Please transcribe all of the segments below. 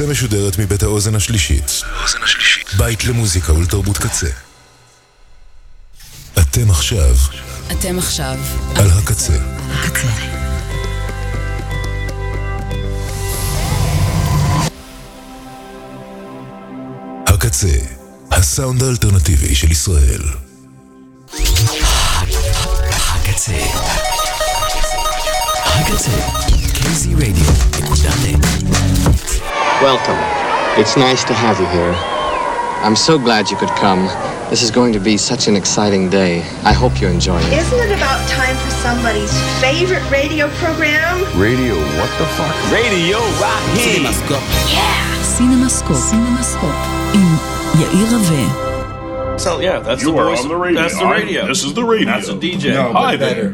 הקצה משודרת מבית האוזן השלישית. בית למוזיקה ולתרבות קצה. אתם עכשיו אתם עכשיו על הקצה. הקצה. הקצה, הסאונד האלטרנטיבי של ישראל. הקצה. הקצה. קייזי רדיו. נקודה נט. Welcome. It's nice to have you here. I'm so glad you could come. This is going to be such an exciting day. I hope you enjoy it. Isn't it about time for somebody's favorite radio program? Radio, what the fuck? רדיו רהיט. סינמסקופ. סינמסקופ. עם יאיר רווה. So yeah, that's You the are voice. on the radio. That's the I- radio. this is the radio. That's a DJ. No, Hi but there.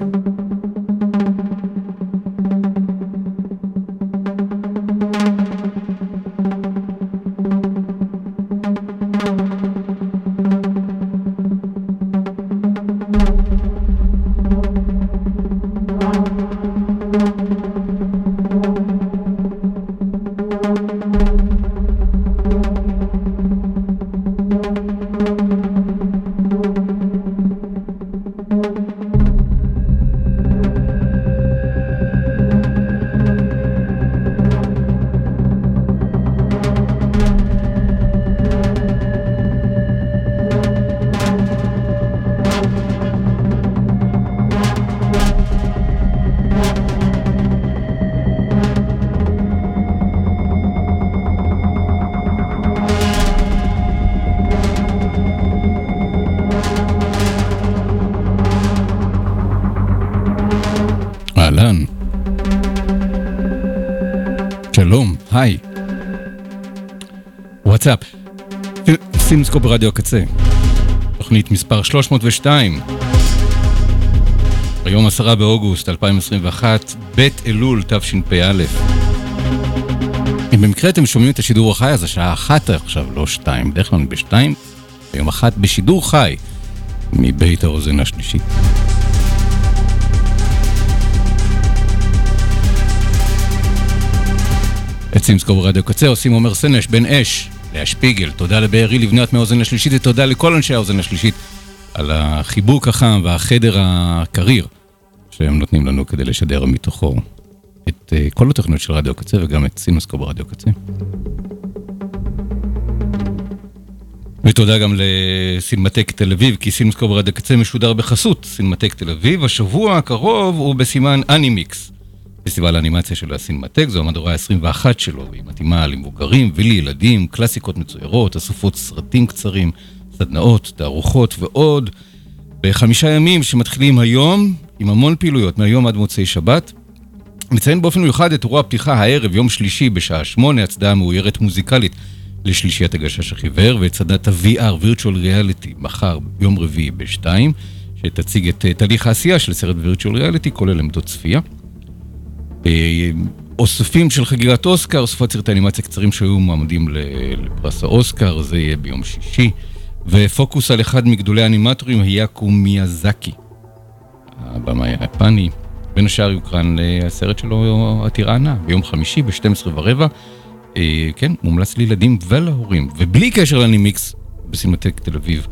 שלום, היי. וואטסאפ. סימסקופ ברדיו הקצה. תוכנית מספר 302. היום 10 באוגוסט 2021, ב' אלול תשפ"א. אם במקרה אתם שומעים את השידור החי, אז השעה אחת עכשיו, לא שתיים. בדרך כלל אני בשתיים, היום אחת בשידור חי מבית האוזן השלישית. את סימסקו ברדיו קצה עושים עומר סנש, בן אש, לאה שפיגל, תודה לבארי לבנת מהאוזן השלישית ותודה לכל אנשי האוזן השלישית על החיבוק החם והחדר הקריר שהם נותנים לנו כדי לשדר מתוכו את uh, כל התוכניות של רדיו קצה וגם את סימסקו ברדיו קצה. ותודה גם לסינמטק תל אביב, כי סינמסקו ברדיו קצה משודר בחסות סינמטק תל אביב. השבוע הקרוב הוא בסימן אנימיקס. פסטיבל האנימציה של הסינמטק, זו המהדורה ה-21 שלו, והיא מתאימה למבוגרים ולילדים, קלאסיקות מצוירות, אסופות סרטים קצרים, סדנאות, תערוכות ועוד. בחמישה ימים שמתחילים היום, עם המון פעילויות, מהיום עד מוצאי שבת. מציין באופן מיוחד את אירוע הפתיחה הערב, יום שלישי בשעה שמונה, הצדעה מאוירת מוזיקלית לשלישיית הגשש החיוור, ואת סדנת ה-VR, virtual reality, מחר, יום רביעי בשתיים, שתציג את אה, תהליך העשייה של סרט virtual reality, כולל עמדות צפייה. אה, אוספים של חגיגת אוסקר, אוספת סרטי אנימציה קצרים שהיו מועמדים לפרס האוסקר, זה יהיה ביום שישי. ופוקוס על אחד מגדולי האנימטורים, היאקו מיאזקי, הבמאי היפני. בין השאר יוקרן הסרט שלו, הטירנה, ביום חמישי ב-12 ורבע. אה, כן, מומלץ לילדים ולהורים. ובלי קשר לאנימיקס, בסינמטק תל אביב,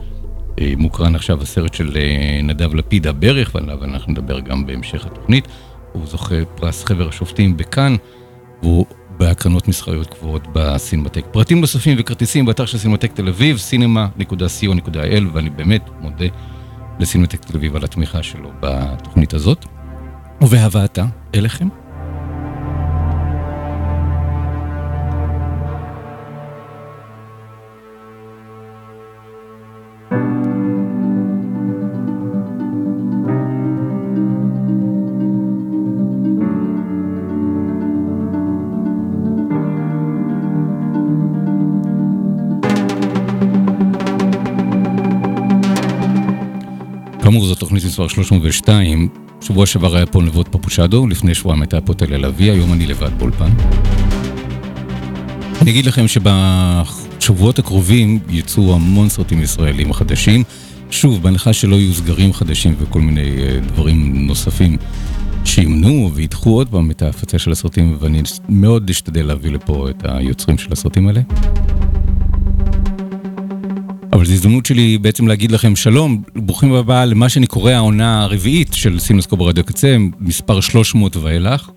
אה, מוקרן עכשיו הסרט של נדב לפיד, הברך, ועליו אנחנו נדבר גם בהמשך התוכנית. הוא זוכה פרס חבר השופטים בכאן, והוא בהקרנות מסחריות קבועות בסינמטק. פרטים נוספים וכרטיסים באתר של סינמטק תל אביב, cinema.co.il, ואני באמת מודה לסינמטק תל אביב על התמיכה שלו בתוכנית הזאת, ובהבאתה אליכם. 302. שבוע שעבר היה פה נבות פפושדו, לפני שבועיים הייתה פה תל אביב, היום אני לבד באולפן. אני אגיד לכם שבשבועות הקרובים יצאו המון סרטים ישראלים חדשים. שוב, בהנחה שלא יהיו סגרים חדשים וכל מיני אה, דברים נוספים שימנעו וידחו עוד פעם את ההפצה של הסרטים, ואני מאוד אשתדל להביא לפה את היוצרים של הסרטים האלה. אבל זו הזדמנות שלי בעצם להגיד לכם שלום, ברוכים הבאה למה שאני קורא העונה הרביעית של סינוסקופ ברדיו קצה, מספר 300 ואילך.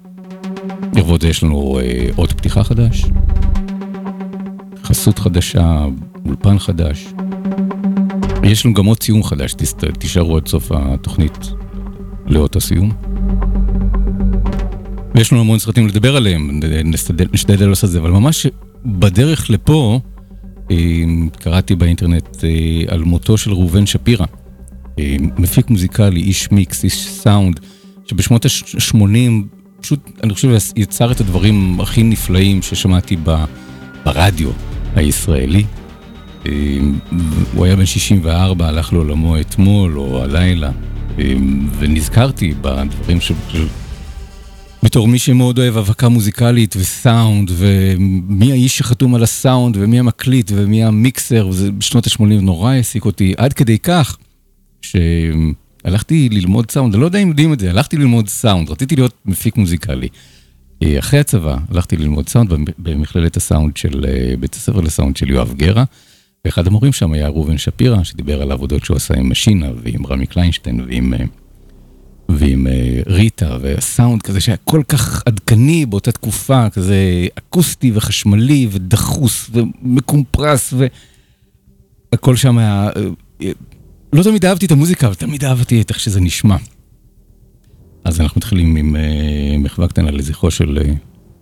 לכבוד זה יש לנו אה, עוד פתיחה חדש, חסות חדשה, אולפן חדש. יש לנו גם עוד סיום חדש, תישארו עד סוף התוכנית לאות הסיום. ויש לנו המון סרטים לדבר עליהם, נשתדל לעשות את זה, אבל ממש בדרך לפה, קראתי באינטרנט אה, על מותו של ראובן שפירא, אה, מפיק מוזיקלי, איש מיקס, איש סאונד, שבשנות ה-80 פשוט, אני חושב, יצר את הדברים הכי נפלאים ששמעתי ברדיו הישראלי. הוא היה בן 64, הלך לעולמו אתמול או הלילה, ונזכרתי בדברים ש... בתור מי שמאוד אוהב הפקה מוזיקלית וסאונד, ומי האיש שחתום על הסאונד, ומי המקליט, ומי המיקסר, וזה בשנות ה-80 נורא העסיק אותי, עד כדי כך שהלכתי ללמוד סאונד, אני לא יודע אם יודעים את זה, הלכתי ללמוד סאונד, רציתי להיות מפיק מוזיקלי. אחרי הצבא הלכתי ללמוד סאונד במכללת הסאונד של בית הספר לסאונד של יואב גרא, ואחד המורים שם היה ראובן שפירא, שדיבר על העבודות שהוא עשה עם משינה ועם רמי קליינשטיין ועם... ועם אה, ריטה, והסאונד כזה שהיה כל כך עדכני באותה תקופה, כזה אקוסטי וחשמלי ודחוס ומקומפרס, והכל שם היה... אה, לא תמיד אהבתי את המוזיקה, אבל תמיד אהבתי את איך שזה נשמע. אז אנחנו מתחילים עם מחווה קטנה לזכרו של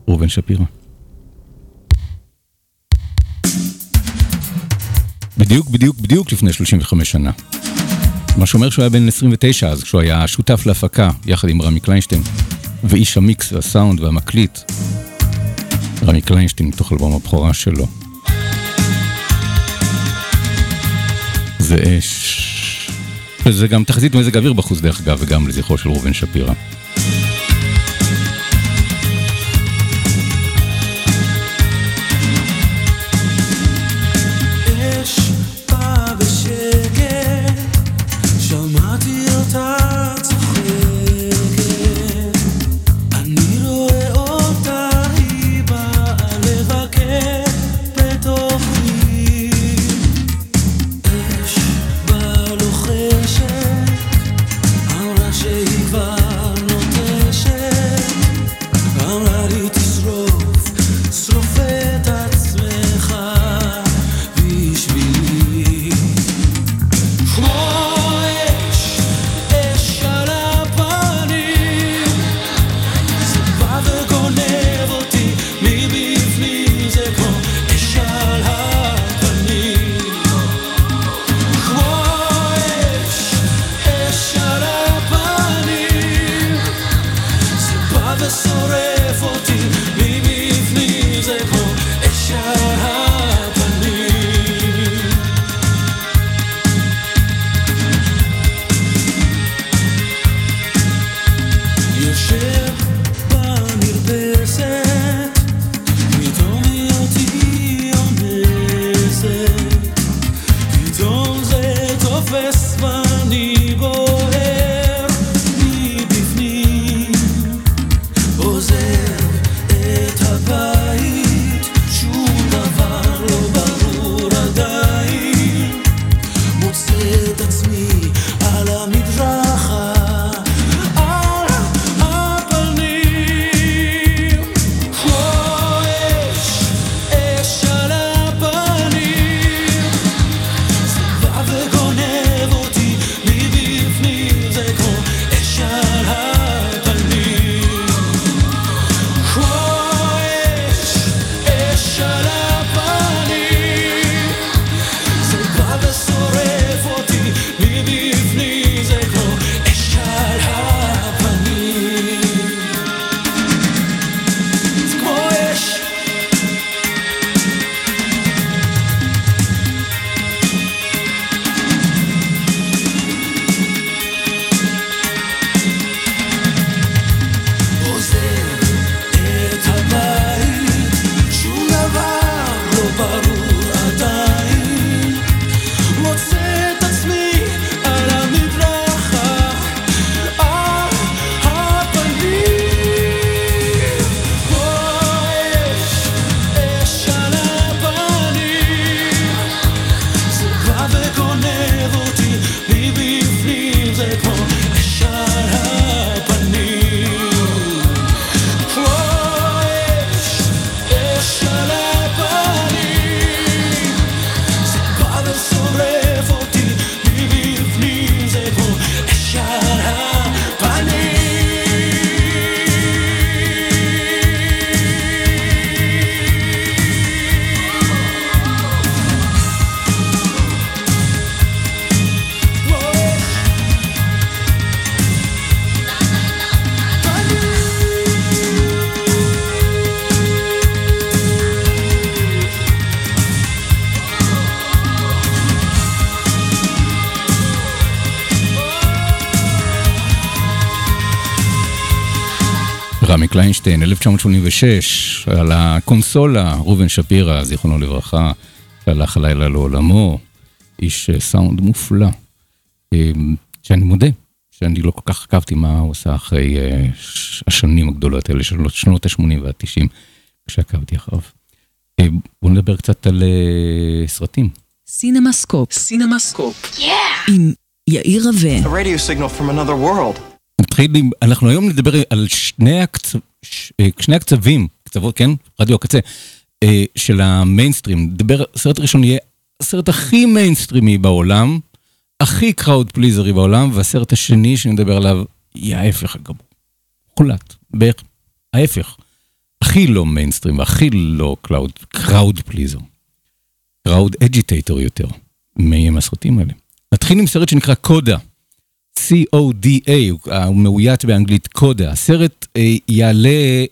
ראובן שפירא. בדיוק, בדיוק, בדיוק לפני 35 שנה. מה שאומר שהוא היה בן 29 אז, כשהוא היה שותף להפקה, יחד עם רמי קליינשטיין, ואיש המיקס והסאונד והמקליט, רמי קליינשטיין, מתוך אלבום הבכורה שלו. זה אש. וזה גם תחזית מזג אוויר בחוץ דרך אגב, וגם לזכרו של ראובן שפירא. 1986, על הקונסולה, ראובן שפירא, זיכרונו לברכה, שהלך הלילה לעולמו, איש אה, סאונד מופלא, אה, שאני מודה שאני לא כל כך עקבתי מה הוא עשה אחרי אה, השנים הגדולות האלה של שנות ה-80 וה-90, כשעקבתי אחריו. בואו נדבר קצת על סרטים. סינמסקופ. סינמסקופ. עם יאיר רווה. נתחיל אנחנו היום נדבר על שני, הקצ... שני הקצבים, קצוות, כן? רדיו הקצה, של המיינסטרים. נדבר, הסרט הראשון יהיה הסרט הכי מיינסטרימי בעולם, הכי crowd pleaser י בעולם, והסרט השני שנדבר עליו יהיה ההפך הגמור. חולט, בערך ההפך. הכי לא מיינסטרים והכי לא crowd, crowd pleaser. Crowd agitator יותר, מהסרטים האלה. נתחיל עם סרט שנקרא קודה. C-O-D-A, הוא מאוית באנגלית קודה. הסרט אה, יעלה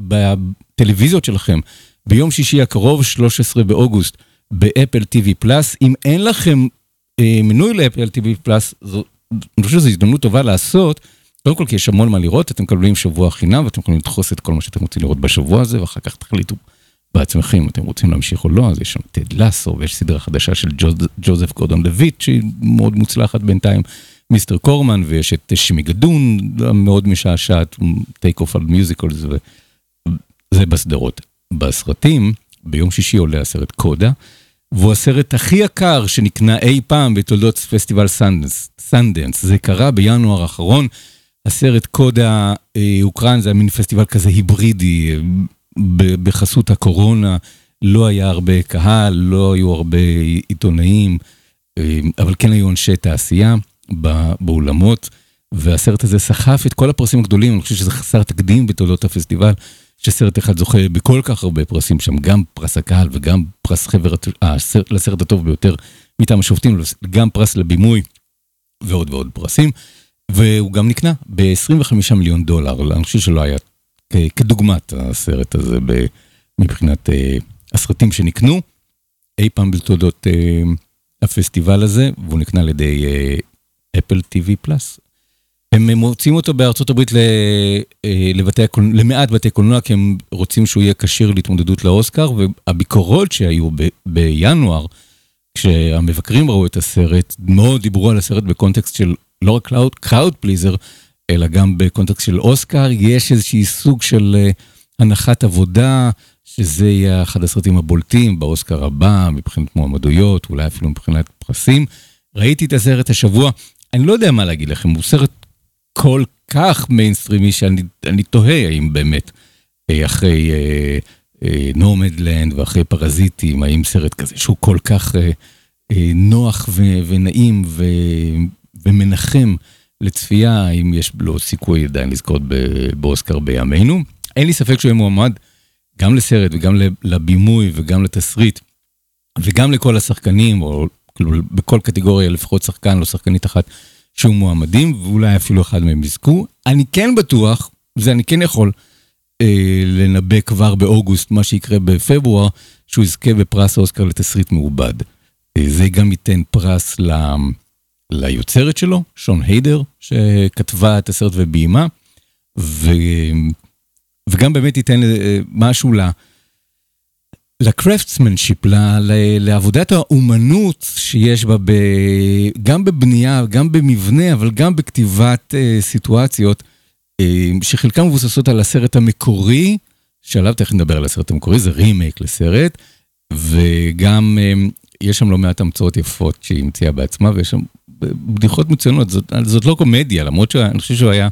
בטלוויזיות שלכם ביום שישי הקרוב, 13 באוגוסט, באפל TV פלאס. אם אין לכם אה, מנוי לאפל TV פלאס, אני חושב שזו הזדמנות טובה לעשות. קודם כל כי יש המון מה לראות, אתם מקבלים שבוע חינם ואתם יכולים לדחוס את כל מה שאתם רוצים לראות בשבוע הזה, ואחר כך תחליטו בעצמכם אם אתם רוצים להמשיך או לא, אז יש שם טד לסו ויש סדרה חדשה של ג'וזף גורדון לויט שהיא מאוד מוצלחת בינתיים. מיסטר קורמן, ויש את שמיגדון, מאוד משעשעת, take off על musicals, וזה בסדרות. בסרטים, ביום שישי עולה הסרט קודה, והוא הסרט הכי יקר שנקנה אי פעם בתולדות פסטיבל סנדנס. זה קרה בינואר האחרון. הסרט קודה אה, הוקרן, זה היה מין פסטיבל כזה היברידי, אה, בחסות הקורונה. לא היה הרבה קהל, לא היו הרבה עיתונאים, אה, אבל כן היו אנשי תעשייה. באולמות, והסרט הזה סחף את כל הפרסים הגדולים, אני חושב שזה חסר תקדים בתולדות הפסטיבל, שסרט אחד זוכה בכל כך הרבה פרסים שם, גם פרס הקהל וגם פרס חבר, אה, לסרט הטוב ביותר מטעם השופטים, גם פרס לבימוי ועוד ועוד פרסים, והוא גם נקנה ב-25 מיליון דולר, אני חושב שלא היה כדוגמת הסרט הזה מבחינת אה, הסרטים שנקנו. אי פעם בתולדות אה, הפסטיבל הזה, והוא נקנה על ידי אפל TV פלאס. הם מוצאים אותו בארצות הברית אה, לבתי, למעט בתי קולנוע, כי הם רוצים שהוא יהיה כשיר להתמודדות לאוסקר, והביקורות שהיו ב, בינואר, כשהמבקרים ראו את הסרט, מאוד דיברו על הסרט בקונטקסט של לא רק crowd pleaser, אלא גם בקונטקסט של אוסקר, יש איזשהי סוג של אה, הנחת עבודה, שזה יהיה אחד הסרטים הבולטים באוסקר הבא, מבחינת מועמדויות, אולי אפילו מבחינת פרסים. ראיתי את הסרט השבוע, אני לא יודע מה להגיד לכם, הוא סרט כל כך מיינסטרימי שאני תוהה האם באמת אה, אחרי נומדלנד אה, אה, ואחרי פרזיטים, האם סרט כזה שהוא כל כך נוח ונעים ומנחם לצפייה, האם יש לו סיכוי עדיין לזכות באוסקר בימינו. אין לי ספק שהוא יהיה מועמד גם לסרט וגם לבימוי וגם לתסריט וגם לכל השחקנים, או כאילו בכל קטגוריה לפחות שחקן או שחקנית אחת שהוא מועמדים, ואולי אפילו אחד מהם יזכו. אני כן בטוח, זה אני כן יכול אה, לנבא כבר באוגוסט מה שיקרה בפברואר, שהוא יזכה בפרס האוסקר לתסריט מעובד. אה, זה גם ייתן פרס ל, ליוצרת שלו, שאן הידר, שכתבה את הסרט וביימה, ו, וגם באמת ייתן אה, משהו ל... ל craftsmanship, לעבודת האומנות שיש בה גם בבנייה, גם במבנה, אבל גם בכתיבת אה, סיטואציות, אה, שחלקן מבוססות על הסרט המקורי, שעליו תכף נדבר על הסרט המקורי, זה רימייק לסרט, וגם uh, יש שם לא מעט המצאות יפות שהיא המציאה בעצמה, ויש שם בדיחות מצוינות, זאת, זאת לא קומדיה, למרות שאני חושב שהוא היה...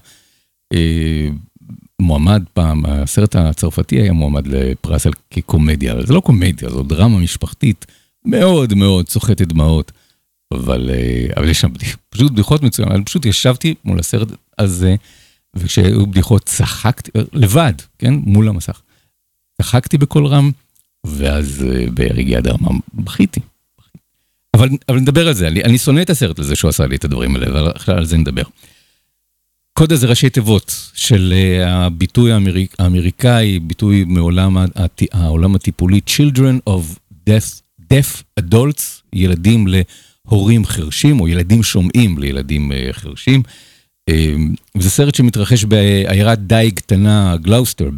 מועמד פעם, הסרט הצרפתי היה מועמד לפרס על כקומדיה, אבל זה לא קומדיה, זו דרמה משפחתית מאוד מאוד סוחטת דמעות. אבל, אה, אבל יש שם פשוט בדיחות מצוינות, אני פשוט ישבתי מול הסרט הזה, וכשהיו בדיחות צחקתי, לבד, כן, מול המסך. צחקתי בקול רם, ואז אה, ברגעי הדרמה בכיתי. אבל, אבל נדבר על זה, אני, אני שונא את הסרט הזה שהוא עשה לי את הדברים האלה, אבל על זה נדבר. קודה זה ראשי תיבות של אה, הביטוי האמריק, האמריקאי, ביטוי מעולם העולם הטיפולי, Children of Deaf, Deaf Adults, ילדים להורים חרשים, או ילדים שומעים לילדים אה, חרשים. זה סרט שמתרחש בעיירת דייג קטנה, גלאוסטר,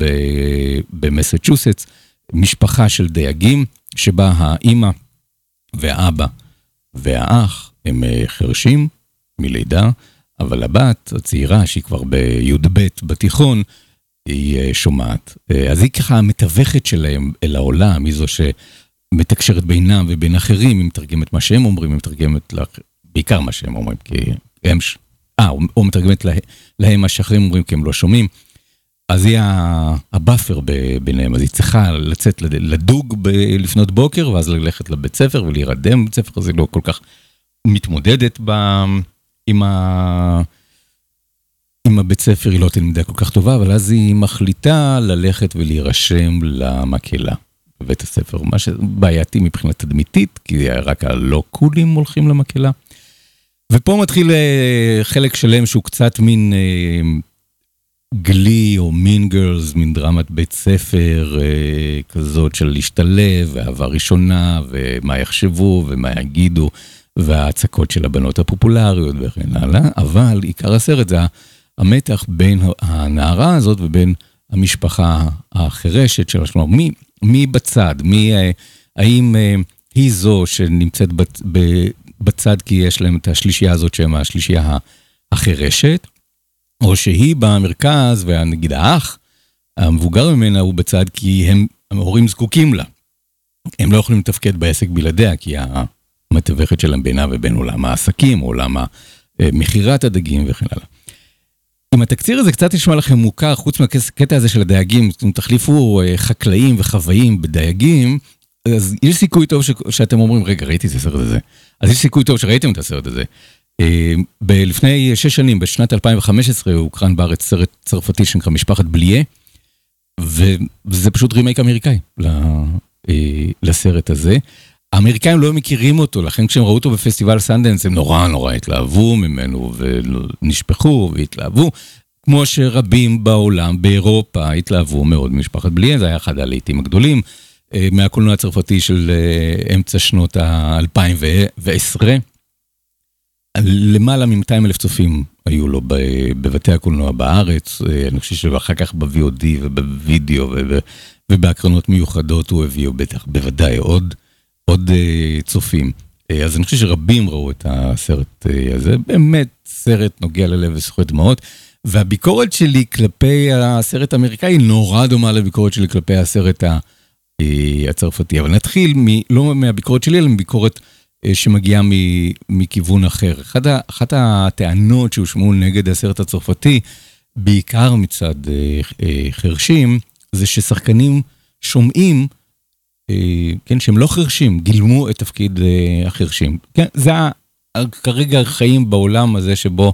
במסצ'וסטס, משפחה של דייגים, שבה האימא והאבא והאח הם חרשים מלידה, אבל הבת הצעירה, שהיא כבר בי"ב בתיכון, היא שומעת. אז היא ככה המתווכת שלהם אל העולם, היא זו שמתקשרת בינם ובין אחרים, היא מתרגמת מה שהם אומרים, היא מתרגמת בעיקר מה שהם אומרים, כי הם... אה, או מתרגמת להם מה שאחרים אומרים כי הם לא שומעים. אז היא ה buffer ביניהם, אז היא צריכה לצאת לדוג לפנות בוקר, ואז ללכת לבית ספר ולהירדם בבית ספר, אז היא לא כל כך מתמודדת ב... עם, ה... עם הבית ספר, היא לא תלמידה כל כך טובה, אבל אז היא מחליטה ללכת ולהירשם למקהלה בבית הספר, מה שבעייתי מבחינה תדמיתית, כי רק הלא קולים הולכים למקהלה. ופה מתחיל חלק שלם שהוא קצת מין גלי או מין גרלס, מין דרמת בית ספר כזאת של להשתלב, ואהבה ראשונה, ומה יחשבו ומה יגידו, וההצקות של הבנות הפופולריות וכן הלאה, אבל עיקר הסרט זה המתח בין הנערה הזאת ובין המשפחה החירשת שלה, כלומר מי, מי בצד, מי, האם היא זו שנמצאת בצד כי יש להם את השלישייה הזאת שהם השלישייה החירשת, או שהיא במרכז ונגיד האח המבוגר ממנה הוא בצד כי הם, ההורים זקוקים לה. הם לא יכולים לתפקד בעסק בלעדיה כי המתווכת שלהם בינה ובין עולם העסקים, עולם מכירת הדגים וכן הלאה. אם התקציר הזה קצת נשמע לכם מוכר, חוץ מהקטע הזה של הדייגים, אם תחליפו חקלאים וחוואים בדייגים, אז יש סיכוי טוב ש... שאתם אומרים, רגע, ראיתי את הסרט הזה. אז יש סיכוי טוב שראיתם את הסרט הזה. לפני שש שנים, בשנת 2015, הוקרן בארץ סרט צרפתי שנקרא משפחת בליה, וזה פשוט רימייק אמריקאי לסרט הזה. האמריקאים לא מכירים אותו, לכן כשהם ראו אותו בפסטיבל סנדנס, הם נורא נורא התלהבו ממנו, ונשפכו והתלהבו, כמו שרבים בעולם, באירופה, התלהבו מאוד ממשפחת בליה, זה היה אחד הלהיטים הגדולים. מהקולנוע הצרפתי של אמצע שנות ה-2010. למעלה מ-200 אלף צופים היו לו בבתי הקולנוע בארץ, אני חושב שאחר כך ב-VOD ובווידאו ובהקרנות מיוחדות הוא הביא בטח בוודאי עוד, עוד צופים. אז אני חושב שרבים ראו את הסרט הזה, באמת סרט נוגע ללב וזכויות דמעות. והביקורת שלי כלפי הסרט האמריקאי נורא דומה לביקורת שלי כלפי הסרט. הצרפתי, אבל נתחיל מ, לא מהביקורת שלי, אלא מביקורת שמגיעה מכיוון אחר. אחת, אחת הטענות שהושמעו נגד הסרט הצרפתי, בעיקר מצד חרשים, זה ששחקנים שומעים, כן, שהם לא חרשים, גילמו את תפקיד החרשים. כן, זה כרגע חיים בעולם הזה שבו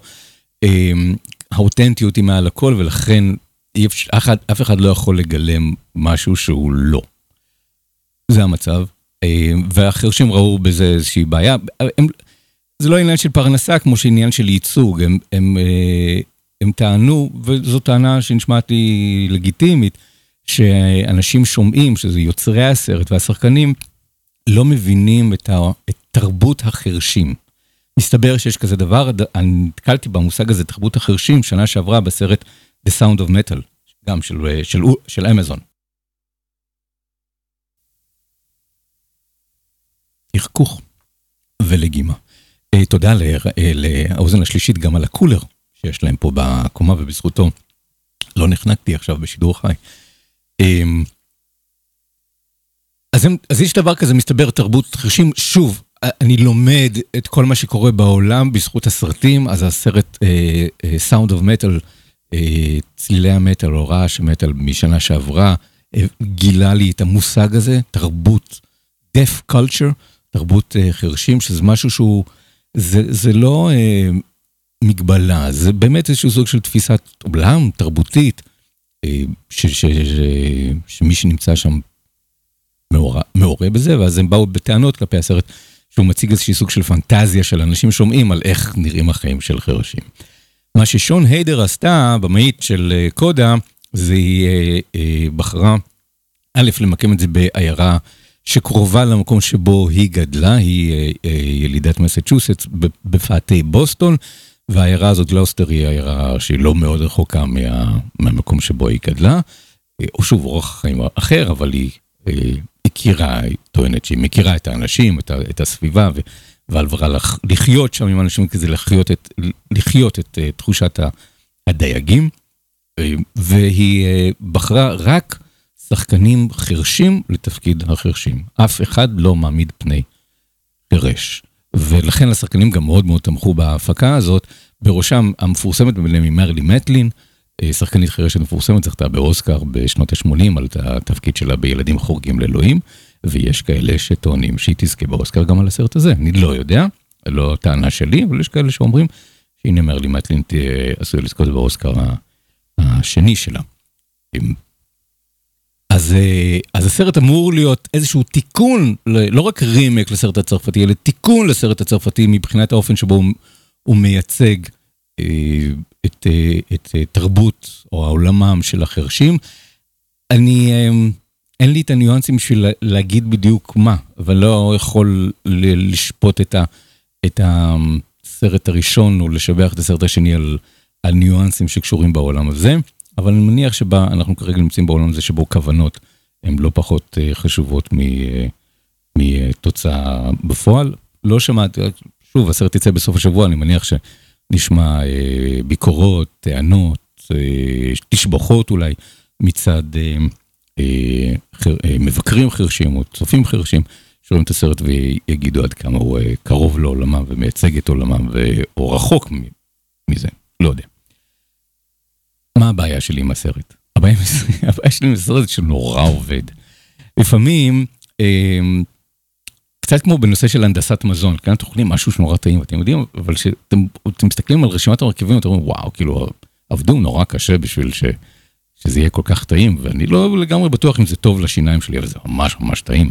האותנטיות היא מעל הכל, ולכן אף אחד לא יכול לגלם משהו שהוא לא. זה המצב, והחרשים ראו בזה איזושהי בעיה. הם, זה לא עניין של פרנסה כמו שעניין של ייצוג, הם, הם, הם טענו, וזו טענה שנשמעת לי לגיטימית, שאנשים שומעים, שזה יוצרי הסרט והשחקנים, לא מבינים את, ה, את תרבות החרשים. מסתבר שיש כזה דבר, אני נתקלתי במושג הזה, תרבות החרשים, שנה שעברה בסרט The Sound of Metal, גם של, של, של אמזון. חיכוך ולגימה. תודה לאוזן השלישית גם על הקולר שיש להם פה בקומה ובזכותו לא נחנקתי עכשיו בשידור חי. אז, הם, אז יש דבר כזה, מסתבר, תרבות חרשים. שוב, אני לומד את כל מה שקורה בעולם בזכות הסרטים, אז הסרט uh, uh, of Metal, uh, צלילי המטאל או רעש המטאל משנה שעברה, uh, גילה לי את המושג הזה, תרבות, deaf culture. תרבות חרשים, שזה משהו שהוא, זה, זה לא אה, מגבלה, זה באמת איזשהו סוג של תפיסת עולם תרבותית, אה, ש, ש, ש, ש, שמי שנמצא שם מעורה, מעורה בזה, ואז הם באו בטענות כלפי הסרט, שהוא מציג איזשהו סוג של פנטזיה של אנשים שומעים על איך נראים החיים של חרשים. מה ששון היידר עשתה, במאית של קודה, זה היא אה, אה, בחרה, א', למקם את זה בעיירה, שקרובה למקום שבו היא גדלה, היא ילידת מסצ'וסטס בפאתי בוסטון, והעיירה הזאת, גלאוסטר, היא עיירה שהיא לא מאוד רחוקה מה, מהמקום שבו היא גדלה. או שוב, אורח חיים אחר, אבל היא הכירה, היא טוענת שהיא מכירה את האנשים, את, את הסביבה, ו, ועברה לח, לחיות שם עם אנשים כזה, לחיות את, לחיות את uh, תחושת הדייגים, והיא uh, בחרה רק שחקנים חרשים לתפקיד החרשים. אף אחד לא מעמיד פני חירש. ולכן השחקנים גם מאוד מאוד תמכו בהפקה הזאת, בראשם המפורסמת ביניהם היא מרלי מטלין, אה, שחקנית חירשת מפורסמת, זכתה באוסקר בשנות ה-80 על התפקיד שלה בילדים חורגים לאלוהים, ויש כאלה שטוענים שהיא תזכה באוסקר גם על הסרט הזה, אני לא יודע, לא טענה שלי, אבל יש כאלה שאומרים שהנה מרלי מטלין עשוי לזכות באוסקר השני שלה. אז, אה, אז הסרט אמור להיות איזשהו תיקון, לא רק רימק לסרט הצרפתי, אלא תיקון לסרט הצרפתי מבחינת האופן שבו הוא, הוא מייצג אה, את, אה, את תרבות או העולמם של החרשים. אני, אין לי את הניואנסים בשביל להגיד בדיוק מה, אבל לא יכול לשפוט את, ה, את הסרט הראשון או לשבח את הסרט השני על, על ניואנסים שקשורים בעולם הזה. אבל אני מניח שאנחנו כרגע נמצאים בעולם הזה שבו כוונות הן לא פחות אה, חשובות אה, מתוצאה בפועל. לא שמעתי, שוב, הסרט יצא בסוף השבוע, אני מניח שנשמע אה, ביקורות, טענות, תשבחות אולי, מצד מבקרים חרשים או צופים חרשים. שרואים את הסרט ויגידו עד כמה הוא קרוב לעולמם ומייצג את עולמם או רחוק מזה, לא יודע. מה הבעיה שלי עם הסרט? הבעיה, שלי עם הסרט שהוא נורא עובד. לפעמים, אה, קצת כמו בנושא של הנדסת מזון, כאן אתם אוכלים משהו שנורא טעים, אתם יודעים, אבל כשאתם מסתכלים על רשימת המרכיבים, אתם אומרים, וואו, כאילו, עבדו נורא קשה בשביל ש, שזה יהיה כל כך טעים, ואני לא לגמרי בטוח אם זה טוב לשיניים שלי, אבל זה ממש ממש טעים.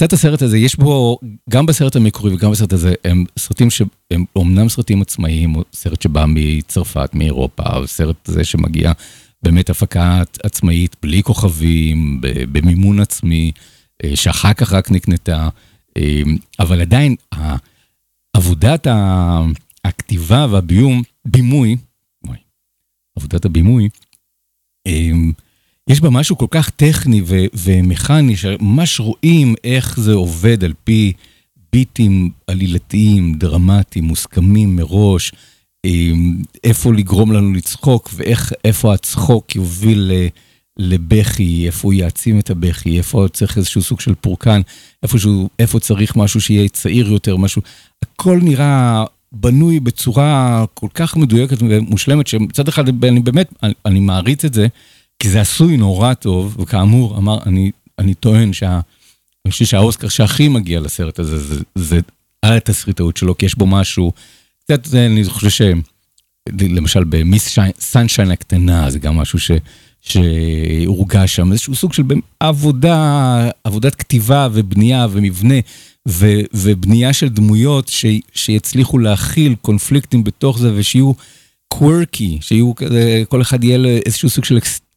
קצת הסרט הזה, יש בו, גם בסרט המקורי וגם בסרט הזה, הם סרטים שהם אומנם סרטים עצמאיים, סרט שבא מצרפת, מאירופה, סרט זה שמגיע באמת הפקה עצמאית, בלי כוכבים, במימון עצמי, אה, שאחר כך רק נקנתה, אה, אבל עדיין עבודת הכתיבה והביום, בימוי, עבודת הבימוי, אה, יש בה משהו כל כך טכני ו- ומכני, שממש רואים איך זה עובד על פי ביטים עלילתיים, דרמטיים, מוסכמים מראש, איפה לגרום לנו לצחוק ואיפה הצחוק יוביל לבכי, איפה הוא יעצים את הבכי, איפה צריך איזשהו סוג של פורקן, איפה, שהוא, איפה צריך משהו שיהיה צעיר יותר, משהו, הכל נראה בנוי בצורה כל כך מדויקת ומושלמת, שמצד אחד אני באמת, אני, אני מעריץ את זה. כי זה עשוי נורא טוב, וכאמור, אמר, אני, אני טוען שה... אני חושב שהאוסקר שהכי מגיע לסרט הזה, זה, זה, על התסריטאות שלו, כי יש בו משהו, קצת, אני חושב ש... למשל במיס סנשיין הקטנה, זה גם משהו ש... שהורגש שם, איזשהו סוג של עבודה, עבודת כתיבה ובנייה ומבנה ו, ובנייה של דמויות ש, שיצליחו להכיל קונפליקטים בתוך זה ושיהיו קוורקי, שיהיו כזה, כל אחד יהיה לו איזשהו סוג של אקסצנטריות,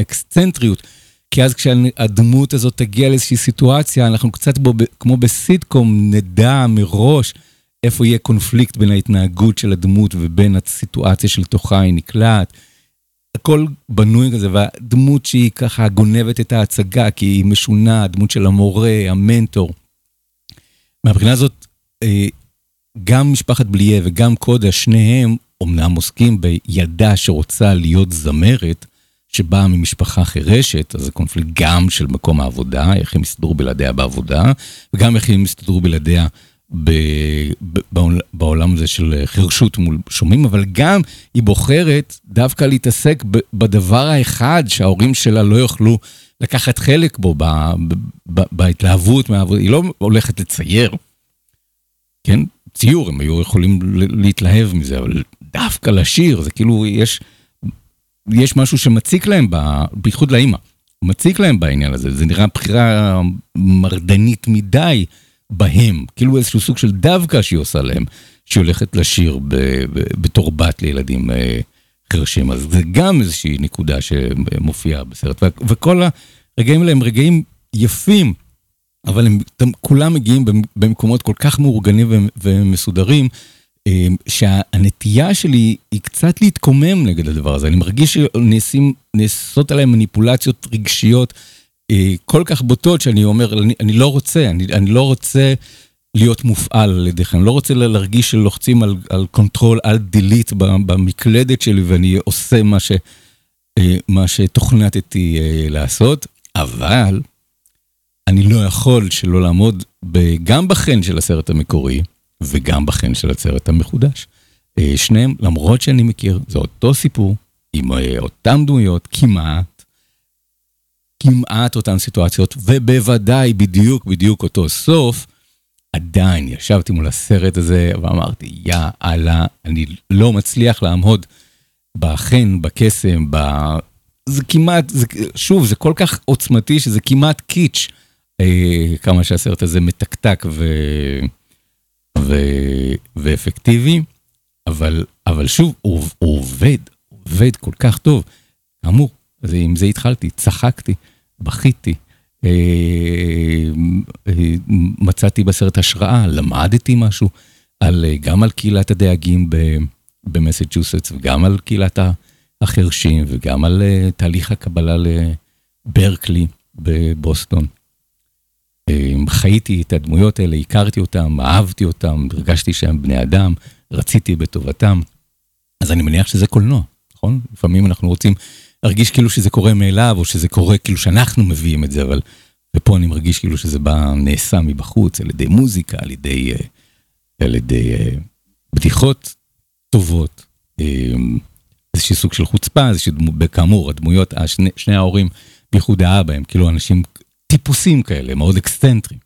אקסצנטריות. כי אז כשהדמות הזאת תגיע לאיזושהי סיטואציה, אנחנו קצת בו, כמו בסיטקום, נדע מראש איפה יהיה קונפליקט בין ההתנהגות של הדמות ובין הסיטואציה של תוכה היא נקלעת. הכל בנוי כזה, והדמות שהיא ככה גונבת את ההצגה, כי היא משונה, הדמות של המורה, המנטור. מהבחינה הזאת, אה, גם משפחת בליה וגם קודה, שניהם אומנם עוסקים בילדה שרוצה להיות זמרת, שבאה ממשפחה חירשת, אז זה קונפליקט גם של מקום העבודה, איך הם יסתדרו בלעדיה בעבודה, וגם איך הם יסתדרו בלעדיה ב, ב, בעולם הזה של חירשות מול שומעים, אבל גם היא בוחרת דווקא להתעסק ב, בדבר האחד שההורים שלה לא יוכלו לקחת חלק בו, ב, ב, ב, בהתלהבות מהעבודה, היא לא הולכת לצייר, כן? ציור, הם היו יכולים להתלהב מזה, אבל דווקא לשיר, זה כאילו, יש, יש משהו שמציק להם, בייחוד לאימא, מציק להם בעניין הזה, זה נראה בחירה מרדנית מדי בהם, כאילו איזשהו סוג של דווקא שהיא עושה להם, שהיא הולכת לשיר ב, ב, בתור בת לילדים אה, חרשים, אז זה גם איזושהי נקודה שמופיעה בסרט, וכל הרגעים האלה הם רגעים יפים אבל הם כולם מגיעים במקומות כל כך מאורגנים ומסודרים, אה, שהנטייה שלי היא קצת להתקומם נגד הדבר הזה. אני מרגיש שנעשות עליהם מניפולציות רגשיות אה, כל כך בוטות, שאני אומר, אני, אני לא רוצה, אני, אני לא רוצה להיות מופעל על ידיכם, אני לא רוצה להרגיש שלוחצים על, על control, alt delete במקלדת שלי, ואני עושה מה, ש, אה, מה שתוכנתתי לעשות, אבל אני לא יכול שלא לעמוד גם בחן של הסרט המקורי, וגם בחן של הסרט המחודש. אה, שניהם, למרות שאני מכיר, זה אותו סיפור, עם אה, אותם דמויות, כמעט, כמעט אותן סיטואציות, ובוודאי בדיוק בדיוק אותו סוף, עדיין ישבתי מול הסרט הזה ואמרתי, יא אללה, אני לא מצליח לעמוד בחן, בקסם, ב... זה כמעט, זה, שוב, זה כל כך עוצמתי שזה כמעט קיץ', כמה שהסרט הזה מתקתק ו... ו... ואפקטיבי, אבל, אבל שוב, הוא, הוא עובד, הוא עובד כל כך טוב. כאמור, עם זה התחלתי, צחקתי, בכיתי, אה, אה, מצאתי בסרט השראה, למדתי משהו, על, אה, גם על קהילת הדייגים במסצ'וסטס, וגם על קהילת החרשים, וגם על אה, תהליך הקבלה לברקלי בבוסטון. אמ, חייתי את הדמויות האלה, הכרתי אותם, אהבתי אותם, הרגשתי שהם בני אדם, רציתי בטובתם. אז אני מניח שזה קולנוע, נכון? לפעמים אנחנו רוצים להרגיש כאילו שזה קורה מאליו, או שזה קורה כאילו שאנחנו מביאים את זה, אבל... ופה אני מרגיש כאילו שזה בא, נעשה מבחוץ, על ידי מוזיקה, על ידי, אה, על ידי אה, בדיחות טובות, אמ, איזשהו סוג של חוצפה, איזשהו כאמור, הדמויות, השני, שני ההורים, בייחוד האבא, הם כאילו אנשים טיפוסים כאלה, מאוד אקסטנטרים.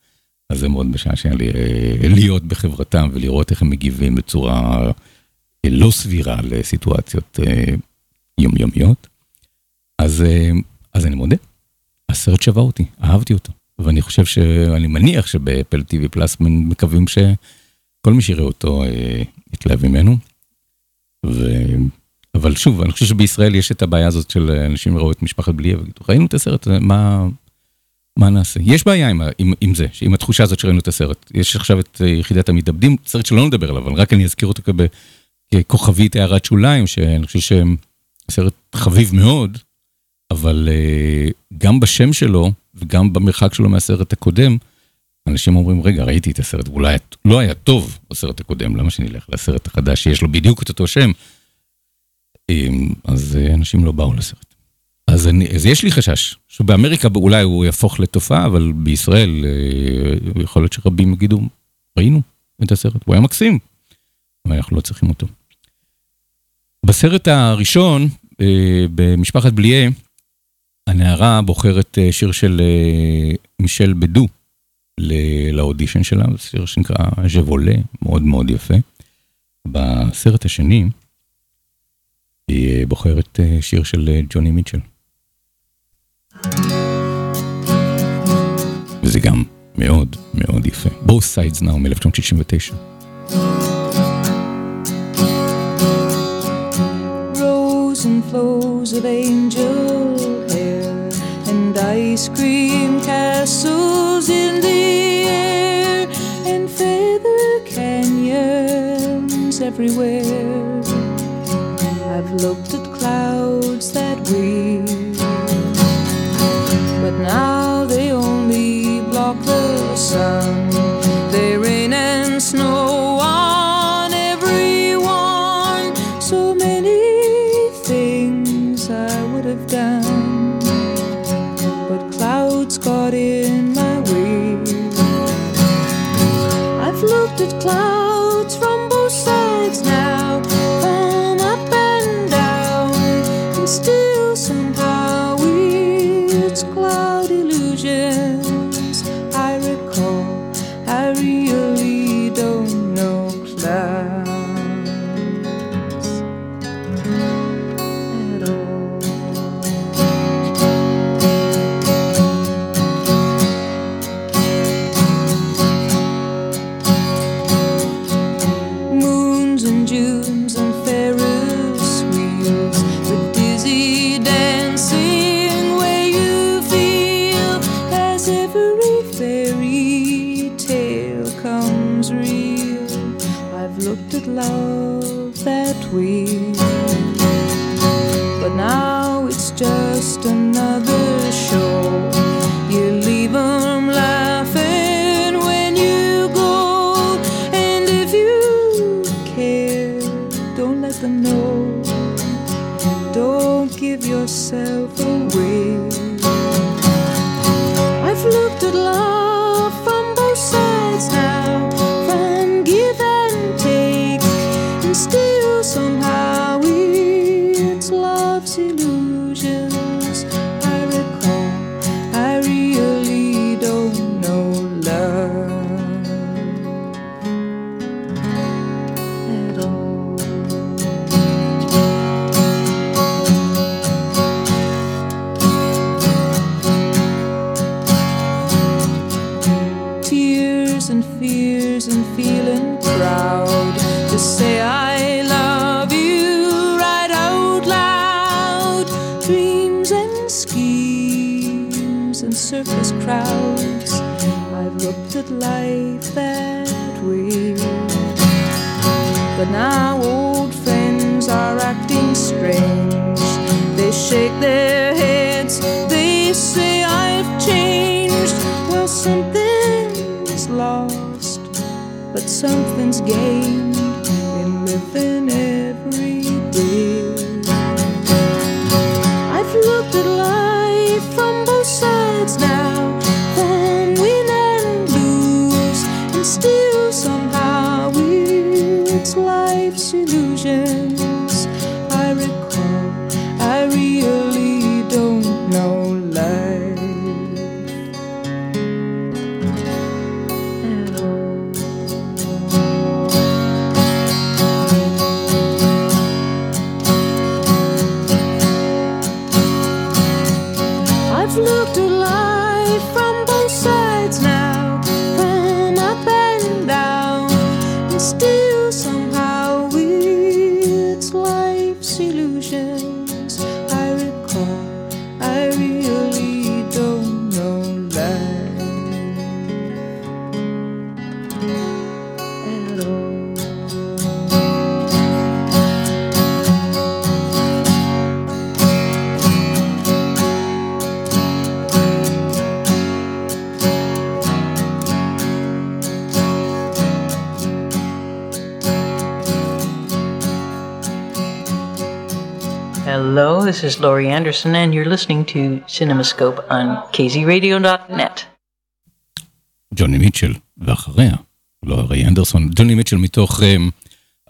אז זה מאוד משעשע אה, להיות בחברתם ולראות איך הם מגיבים בצורה אה, לא סבירה לסיטואציות אה, יומיומיות. אז, אז אני מודה, הסרט שווה אותי, אהבתי אותו. ואני חושב ש... אני מניח שבאפל TV פלאס מקווים שכל מי שיראה אותו יתלהב ממנו. ו... אבל שוב, אני חושב שבישראל יש את הבעיה הזאת של אנשים ראו את משפחת בלי ויגידו, ראינו את הסרט, מה, מה נעשה? יש בעיה עם, עם, עם זה, עם התחושה הזאת שראינו את הסרט. יש עכשיו את אה, יחידת המתאבדים, סרט שלא נדבר עליו, אבל רק אני אזכיר אותו כב, ככוכבית הערת שוליים, שאני חושב שהם סרט חביב מאוד, אבל uh, גם בשם שלו וגם במרחק שלו מהסרט הקודם, אנשים אומרים, רגע, ראיתי את הסרט, אולי לא היה טוב בסרט הקודם, למה שנלך לסרט החדש שיש לו בדיוק את אותו שם? אז uh, אנשים לא באו לסרט. אז, יש לי חשש, שבאמריקה אולי הוא יהפוך לתופעה, אבל בישראל אה, יכול להיות שרבים יגידו, ראינו את הסרט, הוא היה מקסים, אבל אנחנו לא צריכים אותו. בסרט הראשון, אה, במשפחת בליה, הנערה בוחרת אה, שיר של מישל בדו לאודישן שלה, זה שיר שנקרא ז'בולה, מאוד מאוד יפה. בסרט השני, היא בוחרת שיר של ג'וני מיטשל. וזה גם מאוד מאוד יפה. Both Sides Now מ-1969. Rows and flows of angel hair and ice cream castles in the air and feather canyons everywhere. I've looked at clouds that we but now they block the sun. They rain and snow it's now. Is Laurie Anderson, and you're listening to CinemaScope on kzradio.net. ג'וני מיטשל, ואחריה, לא ריי אנדרסון, ג'וני מיטשל מתוך um,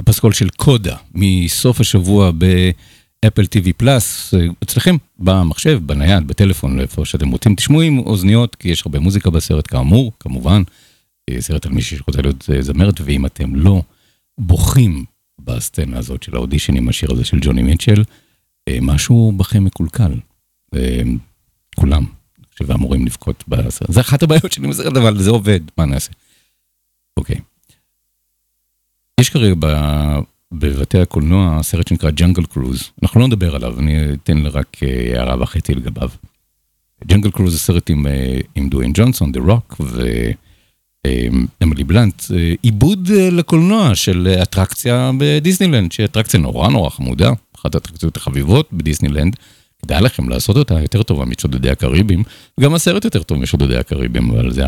הפסקול של קודה, מסוף השבוע באפל TV פלאס, אצלכם במחשב, בנייד, בטלפון, איפה שאתם רוצים, תשמעו עם אוזניות, כי יש הרבה מוזיקה בסרט, כאמור, כמובן, אה, סרט על מישהי שרוצה להיות זמרת, ואם אתם לא בוכים בסצנה הזאת של האודישן עם השיר הזה של ג'וני מיטשל, משהו בכם מקולקל. אה, כולם, חושב, אמורים לבכות בסרט. זה אחת הבעיות שלי בסרט, אבל זה עובד, מה נעשה? אוקיי. יש כרגע ב- בבתי הקולנוע סרט שנקרא ג'נגל קרוז, אנחנו לא נדבר עליו, אני אתן רק אה, הערה וחצי לגביו. ג'נגל קרוז זה סרט עם, אה, עם דוויין ג'ונסון, דה רוק, ואמילי בלנט, אה, עיבוד אה, לקולנוע של אה, אטרקציה בדיסנילנד, שהיא אטרקציה נורא נורא חמודה, אחת האטרקציות החביבות בדיסנילנד. כדאי לכם לעשות אותה יותר טובה משודדי הקריבים, וגם הסרט יותר טוב משודדי הקריבים, אבל זה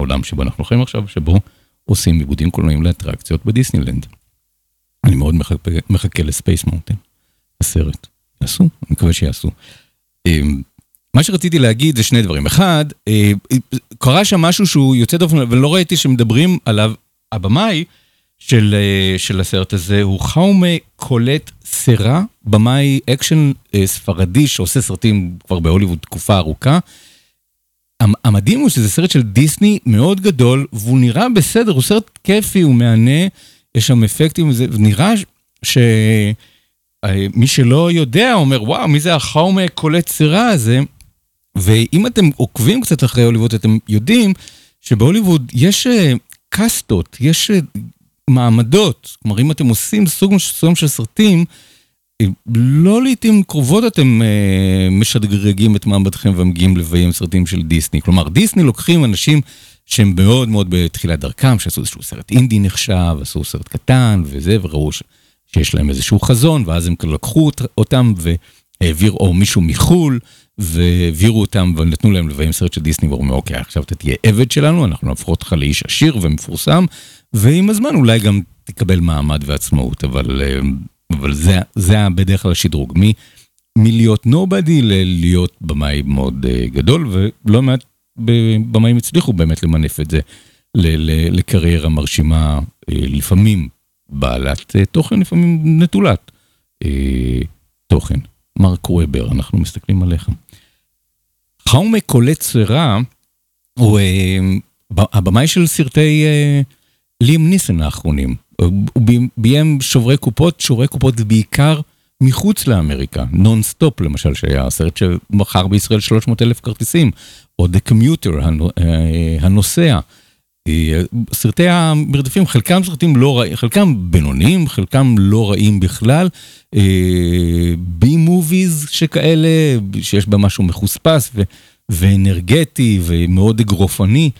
העולם שבו אנחנו חיים עכשיו, שבו עושים עיבודים קולנועיים לאטרקציות בדיסנילנד. אני מאוד מחכה, מחכה לספייס מאונטן, הסרט. יעשו, אני מקווה שיעשו. אמ, מה שרציתי להגיד זה שני דברים. אחד, אה, קרה שם משהו שהוא יוצא דופן, ולא ראיתי שמדברים עליו, הבמאי של, אה, של הסרט הזה הוא חאומה קולט סרה, במאי אקשן אה, ספרדי שעושה סרטים כבר בהוליווד תקופה ארוכה. המ- המדהים הוא שזה סרט של דיסני מאוד גדול, והוא נראה בסדר, הוא סרט כיפי, הוא מהנה, יש שם אפקטים, זה נראה שמי שלא יודע אומר, וואו, מי זה החאומה קולט סירה הזה? ואם אתם עוקבים קצת אחרי הוליווד, אתם יודעים שבהוליווד יש אה, קאסטות, יש אה, מעמדות. כלומר, אם אתם עושים סוג מסוים של סרטים, לא לעיתים קרובות אתם אה, משדרגים את מעמדכם ומגיעים לביים סרטים של דיסני. כלומר, דיסני לוקחים אנשים שהם מאוד מאוד בתחילת דרכם, שעשו איזשהו סרט אינדי נחשב, עשו סרט קטן וזה, וראו ש, שיש להם איזשהו חזון, ואז הם לקחו אותם והעביר, או מישהו מחו"ל, והעבירו אותם ונתנו להם לביים סרט של דיסני, ואומרים, אוקיי, עכשיו אתה תהיה עבד שלנו, אנחנו נהפוך אותך לאיש עשיר ומפורסם, ועם הזמן אולי גם תקבל מעמד ועצמאות, אבל, אה, אבל זה, זה בדרך כלל השדרוג. מ, מלהיות נובדי ללהיות במאי מאוד uh, גדול, ולא מעט במאים הצליחו באמת למנף את זה לקריירה מרשימה, אה, לפעמים בעלת תוכן, לפעמים נטולת תוכן. מרק וובר, אנחנו מסתכלים עליך. חאומה קולט סרה הוא הבמאי של סרטי ליאם ניסן האחרונים. הוא ביים שוברי קופות, שוברי קופות בעיקר מחוץ לאמריקה, נון סטופ למשל, שהיה סרט שמכר בישראל 300 אלף כרטיסים, או The Commuter, אה, הנוסע. אה, סרטי המרדפים, חלקם סרטים לא רעים, חלקם בינוניים, חלקם לא רעים בכלל. בי אה, מוביז שכאלה, שיש בה משהו מחוספס ואנרגטי ומאוד אגרופני.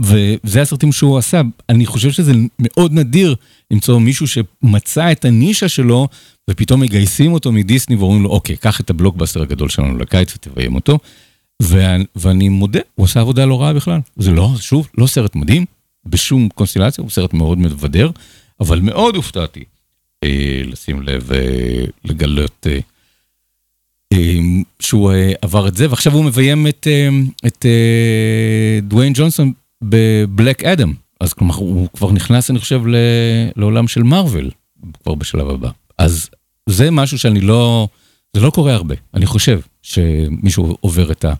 וזה הסרטים שהוא עשה. אני חושב שזה מאוד נדיר למצוא מישהו שמצא את הנישה שלו ופתאום מגייסים אותו מדיסני ואומרים לו, אוקיי, קח את הבלוקבאסטר הגדול שלנו לקיץ ותביים אותו. ואני, מודה, הוא עשה עבודה לא רעה בכלל. זה לא, שוב, לא סרט מדהים, בשום קונסטלציה, הוא סרט מאוד מבדר, אבל מאוד הופתעתי אה, לשים לב, אה, לגלות אה, אה, שהוא אה, עבר את זה, ועכשיו הוא מביים את, אה, את אה, דוויין ג'ונסון בבלק אדם. אז כלומר, הוא כבר נכנס, אני חושב, לעולם של מארוול, כבר בשלב הבא. אז זה משהו שאני לא, זה לא קורה הרבה. אני חושב שמישהו עובר את, ה,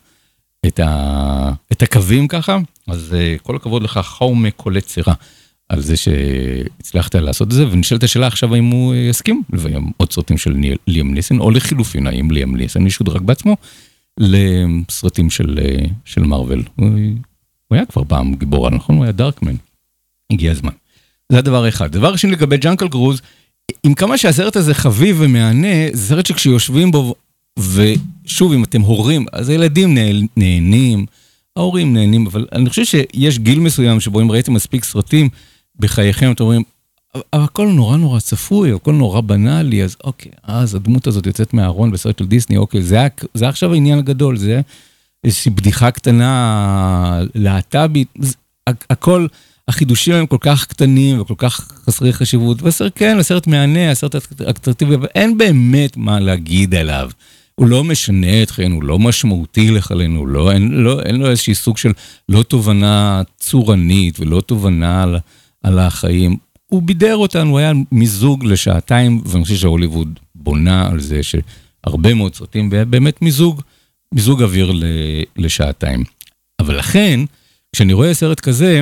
את, ה, את הקווים ככה, אז uh, כל הכבוד לך, חאומה קולט סירה, על זה שהצלחת לעשות את זה, ונשאלת השאלה עכשיו האם הוא יסכים לביים עוד סרטים של ליאם ניסן, או לחילופין, האם ליאם ניסן ישודרג בעצמו לסרטים של, אה, של מארוול. הוא, היה כבר פעם גיבור, נכון? הוא היה דארקמן. הגיע הזמן. זה הדבר אחד. דבר שני לגבי ג'אנקל קרוז, עם כמה שהסרט הזה חביב ומהנה, זה סרט שכשיושבים בו, ושוב, אם אתם הורים, אז הילדים נהנים, ההורים נהנים, אבל אני חושב שיש גיל מסוים שבו אם ראיתם מספיק סרטים בחייכם, אתם אומרים, הכל נורא נורא צפוי, הכל נורא בנאלי, אז אוקיי, אז הדמות הזאת יוצאת מהארון בסרט של דיסני, אוקיי, זה, זה עכשיו העניין הגדול, זה איזושהי בדיחה קטנה להט"בית, הכל... החידושים הם כל כך קטנים וכל כך חסרי חשיבות, והסרט כן, הסרט מהנה, הסרט אטרקטיבי, אבל אין באמת מה להגיד עליו. הוא לא משנה אתכם, הוא לא משמעותי לכלנו, לא, אין, לא, אין לו איזשהי סוג של לא תובנה צורנית ולא תובנה על, על החיים. הוא בידר אותנו, הוא היה מיזוג לשעתיים, ואני חושב שהוליווד בונה על זה שהרבה מאוד סרטים, באמת מיזוג, מיזוג אוויר לשעתיים. אבל לכן, כשאני רואה סרט כזה,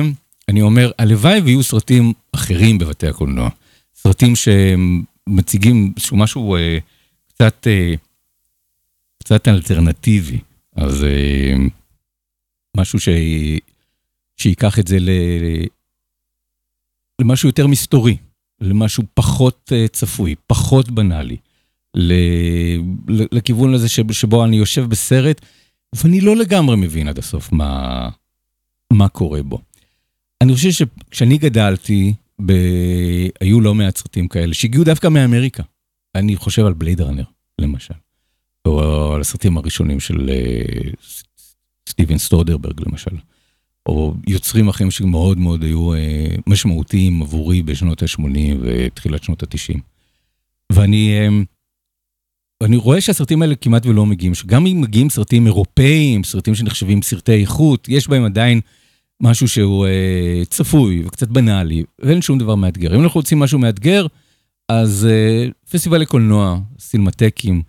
אני אומר, הלוואי ויהיו סרטים אחרים בבתי הקולנוע. סרטים שמציגים איזשהו משהו אה, קצת, אה, קצת אלטרנטיבי. אז אה, משהו ש... שייקח את זה ל... למשהו יותר מסתורי, למשהו פחות אה, צפוי, פחות בנאלי. ל... לכיוון הזה שבו אני יושב בסרט, ואני לא לגמרי מבין עד הסוף מה, מה קורה בו. אני חושב שכשאני גדלתי, ב... היו לא מעט סרטים כאלה שהגיעו דווקא מאמריקה. אני חושב על בלייד ראנר, למשל. או על הסרטים הראשונים של uh, סטיבן סטודרברג, למשל. או יוצרים אחרים שמאוד מאוד היו uh, משמעותיים עבורי בשנות ה-80 ותחילת שנות ה-90. ואני uh, אני רואה שהסרטים האלה כמעט ולא מגיעים, שגם אם מגיעים סרטים אירופאיים, סרטים שנחשבים סרטי איכות, יש בהם עדיין משהו שהוא אה, צפוי וקצת בנאלי, ואין שום דבר מאתגר. אם אנחנו רוצים משהו מאתגר, אז אה, פסטיבל לקולנוע, סינמטקים,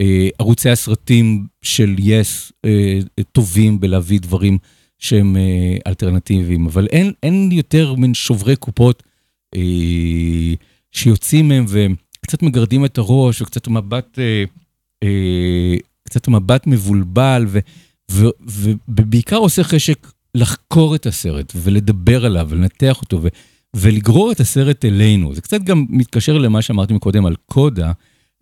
אה, ערוצי הסרטים של יס אה, טובים בלהביא דברים שהם אה, אלטרנטיביים, אבל אין, אין יותר מן שוברי קופות אה, שיוצאים מהם וקצת מגרדים את הראש, וקצת מבט, אה, אה, קצת מבט מבולבל, ו, ו, ובעיקר עושה חשק לחקור את הסרט ולדבר עליו ולנתח אותו ו- ולגרור את הסרט אלינו. זה קצת גם מתקשר למה שאמרתי מקודם על קודה,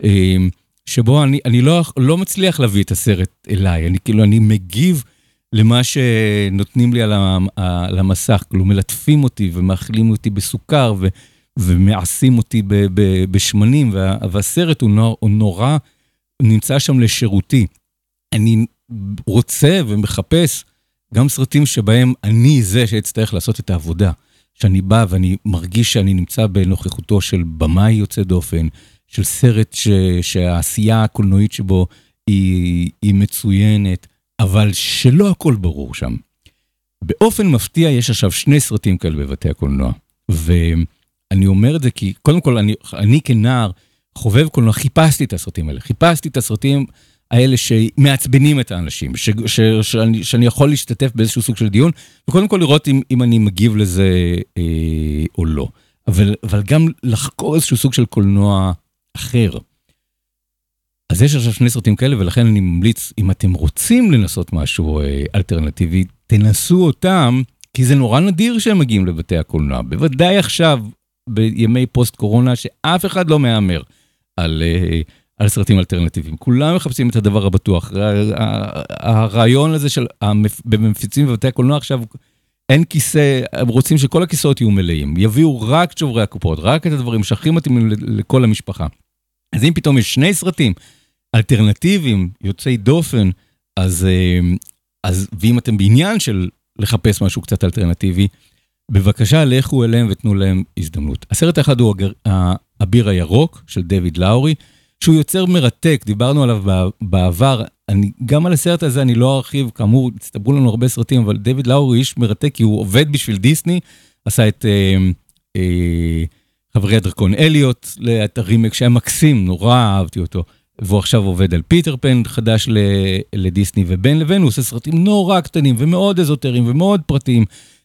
אמ, שבו אני, אני לא, לא מצליח להביא את הסרט אליי, אני כאילו, אני מגיב למה שנותנים לי על המסך, כאילו מלטפים אותי ומאכילים אותי בסוכר ו, ומעשים אותי ב, ב, בשמנים, וה, והסרט הוא נורא, הוא נורא נמצא שם לשירותי. אני רוצה ומחפש גם סרטים שבהם אני זה שאצטרך לעשות את העבודה. שאני בא ואני מרגיש שאני נמצא בנוכחותו של במאי יוצא דופן, של סרט ש, שהעשייה הקולנועית שבו היא, היא מצוינת, אבל שלא הכל ברור שם. באופן מפתיע יש עכשיו שני סרטים כאלה בבתי הקולנוע, ואני אומר את זה כי קודם כל אני, אני כנער חובב קולנוע חיפשתי את הסרטים האלה, חיפשתי את הסרטים האלה שמעצבנים את האנשים, ש, ש, שאני, שאני יכול להשתתף באיזשהו סוג של דיון, וקודם כל לראות אם, אם אני מגיב לזה אה, או לא. אבל, אבל גם לחקור איזשהו סוג של קולנוע אחר. אז יש עכשיו שני סרטים כאלה, ולכן אני ממליץ, אם אתם רוצים לנסות משהו אה, אלטרנטיבי, תנסו אותם, כי זה נורא נדיר שהם מגיעים לבתי הקולנוע. בוודאי עכשיו, בימי פוסט קורונה, שאף אחד לא מהמר על... אה, על סרטים אלטרנטיביים. כולם מחפשים את הדבר הבטוח. הרעיון הזה של המפיצים בבתי הקולנוע עכשיו, אין כיסא, הם רוצים שכל הכיסאות יהיו מלאים. יביאו רק את שוברי הקופות, רק את הדברים שהכי מתאימים לכל המשפחה. אז אם פתאום יש שני סרטים אלטרנטיביים, יוצאי דופן, אז, אה, אז ואם אתם בעניין של לחפש משהו קצת אלטרנטיבי, בבקשה לכו אליהם ותנו להם הזדמנות. הסרט האחד הוא אביר הירוק של דויד לאורי. שהוא יוצר מרתק, דיברנו עליו בעבר, אני, גם על הסרט הזה אני לא ארחיב, כאמור, הצטברו לנו הרבה סרטים, אבל דויד לאור הוא איש מרתק, כי הוא עובד בשביל דיסני, עשה את אה, אה, חברי הדרקון אליוט, את הרימק שהיה מקסים, נורא אהבתי אותו. והוא עכשיו עובד על פיטר פן חדש לדיסני, ובין לבין הוא עושה סרטים נורא קטנים ומאוד אזוטריים ומאוד פרטיים.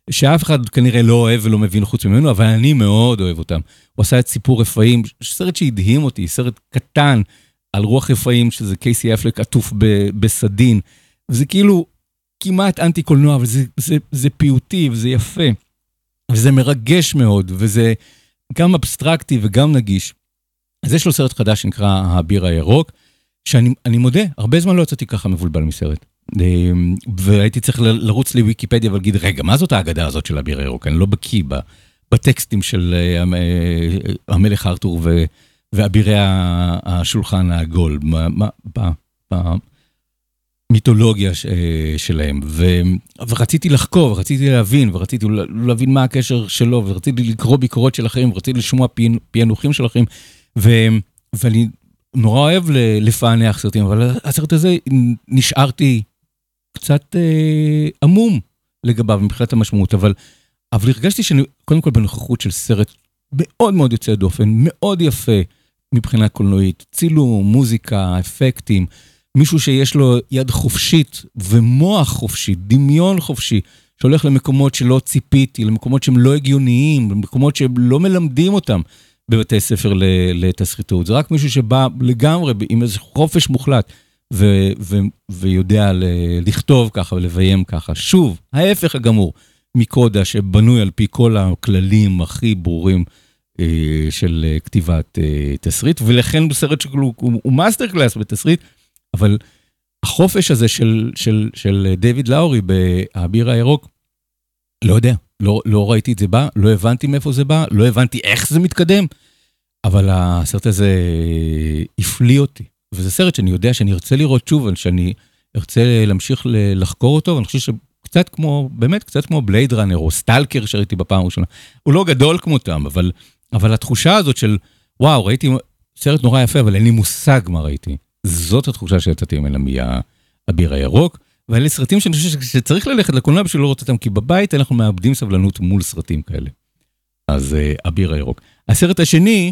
שאף אחד כנראה לא אוהב ולא מבין חוץ ממנו, אבל אני מאוד אוהב אותם. הוא עשה את סיפור רפאים, סרט שהדהים אותי, סרט קטן על רוח רפאים, שזה קייסי אפלק עטוף בסדין. זה כאילו כמעט אנטי קולנוע, אבל זה, זה, זה פיוטי וזה יפה. וזה מרגש מאוד, וזה גם אבסטרקטי וגם נגיש. אז יש לו סרט חדש שנקרא האביר הירוק, שאני מודה, הרבה זמן לא יצאתי ככה מבולבל מסרט. אמ, והייתי צריך לרוץ לוויקיפדיה ולהגיד, רגע, מה זאת האגדה הזאת של אביר הירוק? אני לא בקיא בטקסטים של אה, אה, המלך ארתור ואבירי השולחן העגול, במיתולוגיה שלהם. ורציתי לחקור, ורציתי להבין, ורציתי להבין מה הקשר שלו, ורציתי לקרוא ביקורות של אחרים, ורציתי לשמוע פענוחים של אחרים. ואני נורא אוהב לפענח סרטים, אבל הסרט הזה נשארתי קצת אה, עמום לגביו מבחינת המשמעות, אבל, אבל הרגשתי שאני קודם כל בנוכחות של סרט מאוד מאוד יוצא דופן, מאוד יפה מבחינה קולנועית, צילום, מוזיקה, אפקטים, מישהו שיש לו יד חופשית ומוח חופשי, דמיון חופשי, שהולך למקומות שלא ציפיתי, למקומות שהם לא הגיוניים, למקומות שהם לא מלמדים אותם בבתי ספר לתסריטאות. זה רק מישהו שבא לגמרי עם איזה חופש מוחלט. ו- ו- ויודע ל- לכתוב ככה ולביים ככה. שוב, ההפך הגמור מקודה שבנוי על פי כל הכללים הכי ברורים אה, של אה, כתיבת אה, תסריט, ולכן הוא סרט שכאילו הוא, master class בתסריט, אבל החופש הזה של, של, של דיוויד לאורי באביר הירוק, לא יודע, לא, לא ראיתי את זה בא, לא הבנתי מאיפה זה בא, לא הבנתי איך זה מתקדם, אבל הסרט הזה הפליא אותי. וזה סרט שאני יודע שאני ארצה לראות שוב, שאני ארצה להמשיך לחקור אותו, ואני חושב שקצת כמו, באמת קצת כמו בלייד ראנר או סטלקר שראיתי בפעם הראשונה. הוא לא גדול כמותם, אבל, אבל התחושה הזאת של, וואו, ראיתי סרט נורא יפה, אבל אין לי מושג מה ראיתי. זאת התחושה שיצאתי ממנה מהאביר הירוק. ואלה סרטים שאני חושב שצריך ללכת לקולנוע בשביל לראות אותם, כי בבית אנחנו מאבדים סבלנות מול סרטים כאלה. אז אביר הירוק. הסרט השני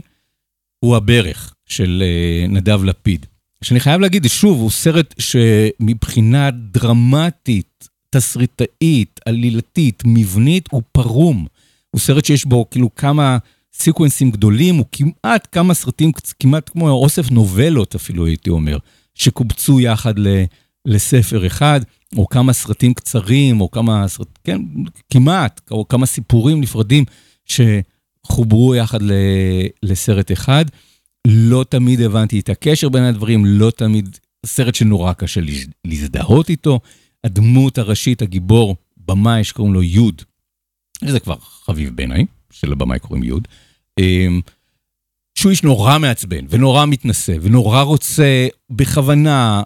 הוא הברך של נדב לפיד. שאני חייב להגיד, שוב, הוא סרט שמבחינה דרמטית, תסריטאית, עלילתית, מבנית, הוא פרום. הוא סרט שיש בו כאילו כמה סיקוונסים גדולים, הוא כמעט כמה סרטים, כמעט כמו אוסף נובלות אפילו, הייתי אומר, שקובצו יחד ל, לספר אחד, או כמה סרטים קצרים, או כמה סרטים, כן, כמעט, או כמה סיפורים נפרדים שחוברו יחד ל, לסרט אחד. לא תמיד הבנתי את הקשר בין הדברים, לא תמיד סרט שנורא קשה להזדהות איתו, הדמות הראשית, הגיבור, במאי שקוראים לו יוד, שזה כבר חביב בעיניי, שלבמאי קוראים יוד, אמ, שהוא איש נורא מעצבן ונורא מתנשא ונורא רוצה בכוונה,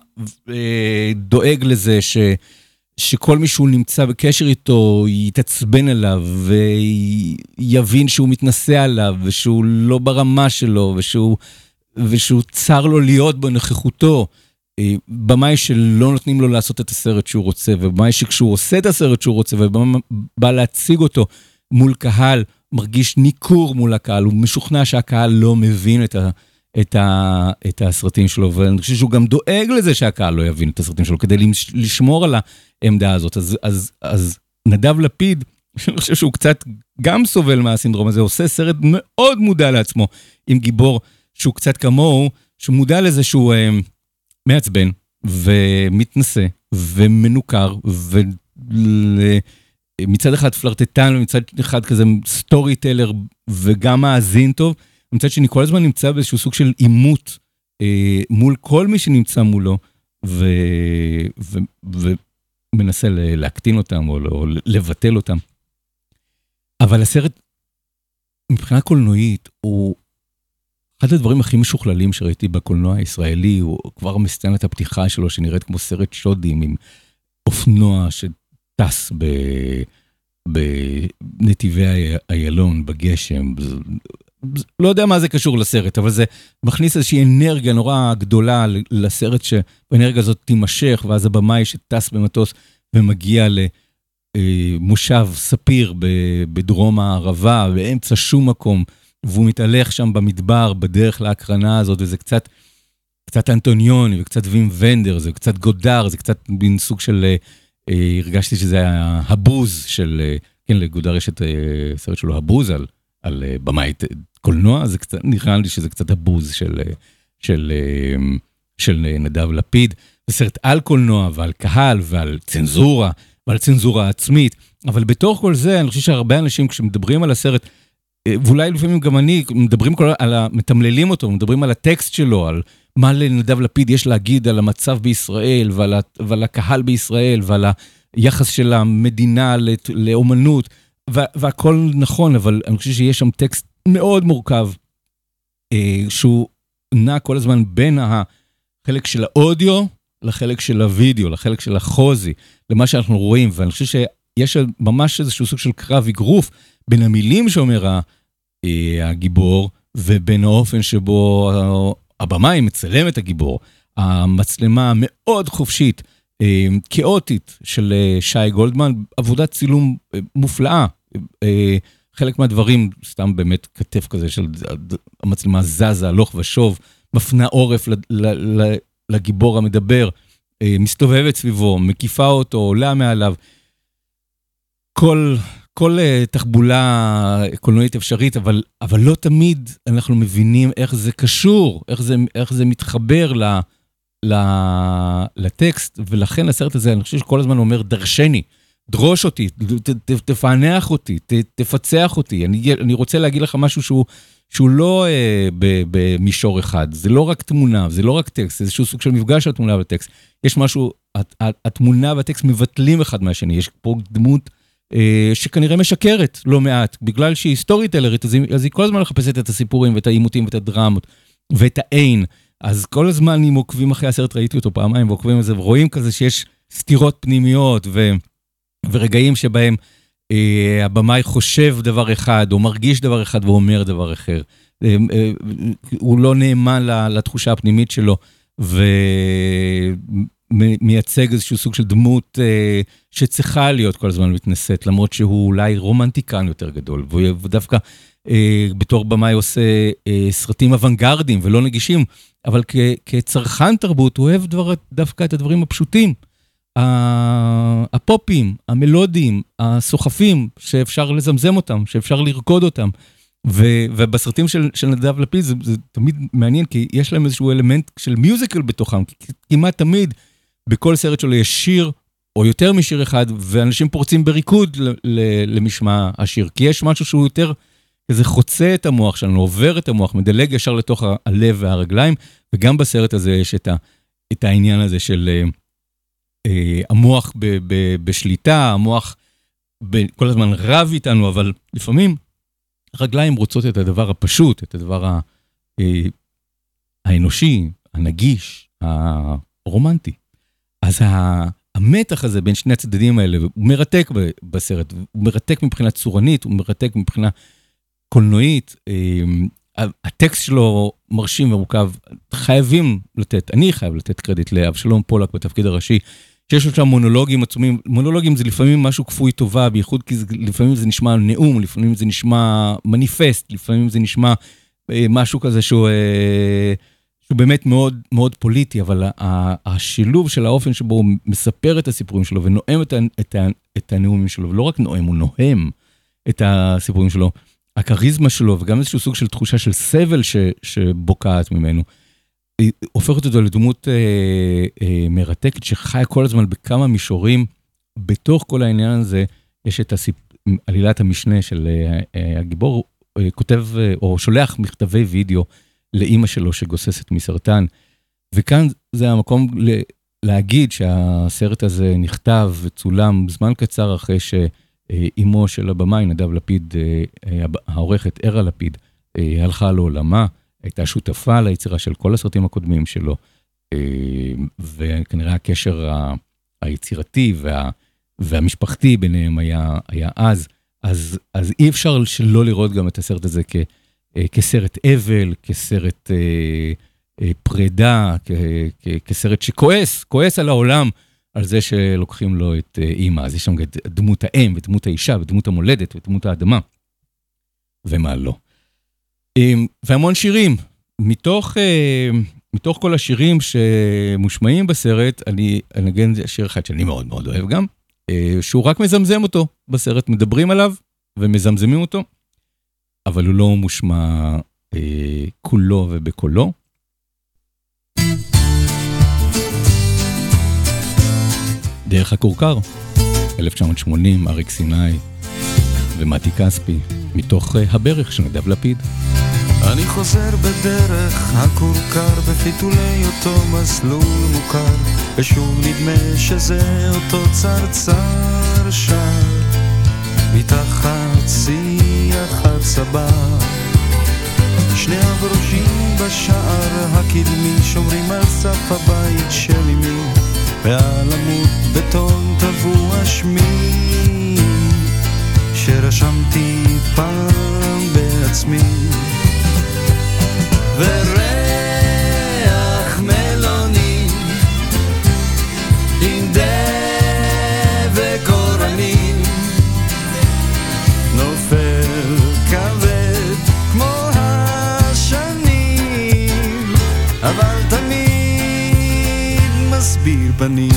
אה, דואג לזה ש... שכל מי שהוא נמצא בקשר איתו יתעצבן עליו ויבין שהוא מתנשא עליו ושהוא לא ברמה שלו ושהוא, ושהוא צר לו להיות בנוכחותו. אה, במאי שלא נותנים לו לעשות את הסרט שהוא רוצה ובמאי שכשהוא עושה את הסרט שהוא רוצה ובא להציג אותו מול קהל מרגיש ניכור מול הקהל, הוא משוכנע שהקהל לא מבין את, ה, את, ה, את הסרטים שלו, ואני חושב שהוא גם דואג לזה שהקהל לא יבין את הסרטים שלו, כדי לשמור על העמדה הזאת. אז, אז, אז נדב לפיד, אני חושב שהוא קצת גם סובל מהסינדרום הזה, עושה סרט מאוד מודע לעצמו, עם גיבור שהוא קצת כמוהו, שהוא מודע לזה שהוא אה, מעצבן ומתנשא ומנוכר, ו... מצד אחד פלרטטן ומצד אחד כזה סטורי טלר וגם מאזין טוב, מצד שני כל הזמן נמצא באיזשהו סוג של עימות אה, מול כל מי שנמצא מולו, ו, ו, ומנסה להקטין אותם או, או לבטל אותם. אבל הסרט, מבחינה קולנועית, הוא אחד הדברים הכי משוכללים שראיתי בקולנוע הישראלי, הוא כבר מסצנת הפתיחה שלו, שנראית כמו סרט שודים עם אופנוע ש... טס ב... בנתיבי איילון, בגשם. לא יודע מה זה קשור לסרט, אבל זה מכניס איזושהי אנרגיה נורא גדולה לסרט, שהאנרגיה הזאת תימשך, ואז הבמאי שטס במטוס ומגיע למושב ספיר בדרום הערבה, באמצע שום מקום, והוא מתהלך שם במדבר בדרך להקרנה הזאת, וזה קצת, קצת אנטוניוני וקצת וים ונדר, זה קצת גודר, זה קצת מין סוג של... אה, הרגשתי שזה היה הבוז של, אה, כן, לגודר יש את הסרט אה, שלו, הבוז על, על במאי קולנוע, זה קצת, נראה לי שזה קצת הבוז של, של, של נדב לפיד. זה סרט על קולנוע ועל קהל ועל צנזורה ועל צנזורה עצמית, אבל בתוך כל זה, אני חושב שהרבה אנשים כשמדברים על הסרט, ואולי לפעמים גם אני, מדברים כל, על ה... מתמללים אותו, מדברים על הטקסט שלו, על מה לנדב לפיד יש להגיד על המצב בישראל ועל, ה, ועל הקהל בישראל ועל היחס של המדינה לת, לאומנות, והכל נכון, אבל אני חושב שיש שם טקסט מאוד מורכב, אה, שהוא נע כל הזמן בין החלק של האודיו לחלק של הוידאו, לחלק של החוזי, למה שאנחנו רואים, ואני חושב שיש ממש איזשהו סוג של קרב אגרוף בין המילים שאומר אה, הגיבור, ובין האופן שבו הבמאי מצלם את הגיבור, המצלמה מאוד חופשית, כאוטית של אה, שי גולדמן, עבודת צילום אה, מופלאה. חלק מהדברים, סתם באמת כתף כזה של המצלמה זזה הלוך ושוב, מפנה עורף לגיבור המדבר, מסתובבת סביבו, מקיפה אותו, עולה מעליו. כל כל תחבולה קולנועית אפשרית, אבל, אבל לא תמיד אנחנו מבינים איך זה קשור, איך זה, איך זה מתחבר ל, לטקסט, ולכן הסרט הזה, אני חושב שכל הזמן אומר דרשני, דרוש אותי, תפענח אותי, תפצח אותי. אני, רוצה להגיד לך משהו שהוא, שהוא לא uh, במישור אחד, זה לא רק תמונה, זה לא רק טקסט, זה איזשהו סוג של מפגש של תמונה וטקסט. יש משהו, התמונה והטקסט מבטלים אחד מהשני, יש פה דמות... אה, שכנראה משקרת לא מעט, בגלל שהיא סטורי טלרית, אז היא, אז היא כל הזמן מחפשת את הסיפורים ואת העימותים ואת הדרמות ואת האין. אז כל הזמן אם עוקבים אחרי הסרט, ראיתי אותו פעמיים, ועוקבים על זה, ורואים כזה שיש סתירות פנימיות ו, ורגעים שבהם אה, הבמאי חושב דבר אחד, או מרגיש דבר אחד ואומר דבר אחר. אה, אה, הוא לא נאמן לתחושה הפנימית שלו, ו... מייצג איזשהו סוג של דמות אה, שצריכה להיות כל הזמן מתנשאת, למרות שהוא אולי רומנטיקן יותר גדול, והוא דווקא אה, בתור במאי עושה אה, סרטים אוונגרדים ולא נגישים, אבל כ, כצרכן תרבות הוא אוהב דבר, דווקא את הדברים הפשוטים, הפופים, המלודיים, הסוחפים, שאפשר לזמזם אותם, שאפשר לרקוד אותם. ו, ובסרטים של, של נדב לפיד זה, זה תמיד מעניין, כי יש להם איזשהו אלמנט של מיוזיקל בתוכם, כמעט תמיד. בכל סרט שלו יש שיר, או יותר משיר אחד, ואנשים פורצים בריקוד למשמע השיר. כי יש משהו שהוא יותר כזה חוצה את המוח שלנו, עובר את המוח, מדלג ישר לתוך הלב והרגליים, וגם בסרט הזה יש את, ה, את העניין הזה של אה, המוח ב, ב, בשליטה, המוח ב, כל הזמן רב איתנו, אבל לפעמים הרגליים רוצות את הדבר הפשוט, את הדבר ה, אה, האנושי, הנגיש, הרומנטי. אז ה, המתח הזה בין שני הצדדים האלה, הוא מרתק בסרט, הוא מרתק מבחינה צורנית, הוא מרתק מבחינה קולנועית. אה, הטקסט שלו מרשים ומורכב, חייבים לתת, אני חייב לתת קרדיט לאבשלום פולק בתפקיד הראשי, שיש לו שם מונולוגים עצומים, מונולוגים זה לפעמים משהו כפוי טובה, בייחוד כי זה, לפעמים זה נשמע נאום, לפעמים זה נשמע מניפסט, לפעמים זה נשמע אה, משהו כזה שהוא... אה, שהוא באמת מאוד מאוד פוליטי, אבל השילוב של האופן שבו הוא מספר את הסיפורים שלו ונואם את, את, את הנאומים שלו, ולא רק נואם, הוא נוהם את הסיפורים שלו, הכריזמה שלו וגם איזשהו סוג של תחושה של סבל ש, שבוקעת ממנו, הופכת אותו לדמות אה, אה, מרתקת שחיה כל הזמן בכמה מישורים. בתוך כל העניין הזה יש את הסיפ... עלילת המשנה של אה, אה, הגיבור, אה, כותב אה, או שולח מכתבי וידאו. לאימא שלו שגוססת מסרטן. וכאן זה המקום להגיד שהסרט הזה נכתב וצולם זמן קצר אחרי שאימו של הבמאי, נדב לפיד, העורכת ערה לפיד, הלכה לעולמה, הייתה שותפה ליצירה של כל הסרטים הקודמים שלו, וכנראה הקשר היצירתי וה, והמשפחתי ביניהם היה, היה אז. אז, אז אי אפשר שלא לראות גם את הסרט הזה כ... אה, כסרט אבל, כסרט אה, אה, פרידה, כסרט שכועס, כועס על העולם, על זה שלוקחים לו את אימא. אז יש שם את דמות האם, ודמות האישה, ודמות המולדת, ודמות האדמה, ומה לא. אה, והמון שירים. מתוך, מתוך כל השירים שמושמעים בסרט, אני אנגן שיר אחד שאני מאוד מאוד אוהב גם, שהוא רק מזמזם אותו בסרט, מדברים עליו ומזמזמים אותו. אבל הוא לא מושמע אה, כולו ובקולו. דרך הכורכר, 1980, אריק סיני ומתי כספי, מתוך אה, הברך של נדב לפיד. אני חוזר בדרך הכורכר בפיתולי אותו מסלול מוכר ושוב נדמה שזה אותו צרצר שם מתחת שיח הצבא שני הברושים בשער הקדמי שומרים על סף הבית של אמי ועל עמוד בטון טבוע שמי. שרשמתי פעם בעצמי. וריח פנים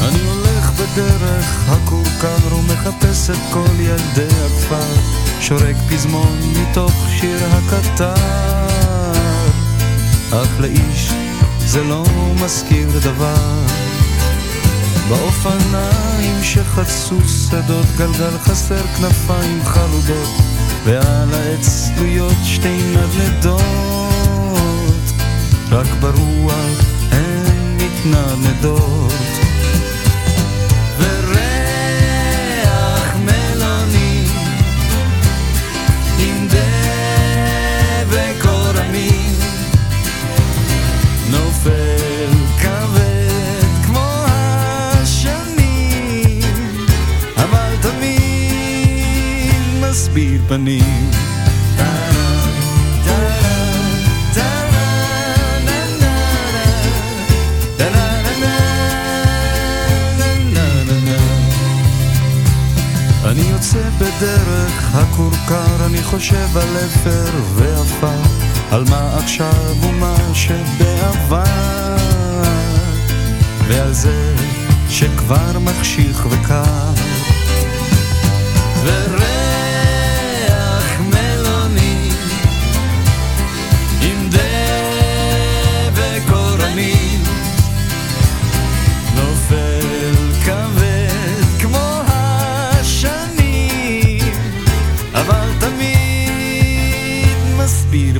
אני הולך בדרך הכורכר ומחפש את כל ילדי הכפר שורק פזמון מתוך שיר הקטר. אך לאיש זה לא מזכיר דבר באופניים שחצו שדות גלגל חסר כנפיים חלודות ועל העץ תלויות שתי נדנדות. רק ברוח הן מתנדנדות מסביר פנים אני יוצא בדרך הכורכר, אני חושב על אפר ועפר, על מה עכשיו ומה שבעבר, ועל זה שכבר מחשיך וקר.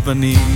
פנים.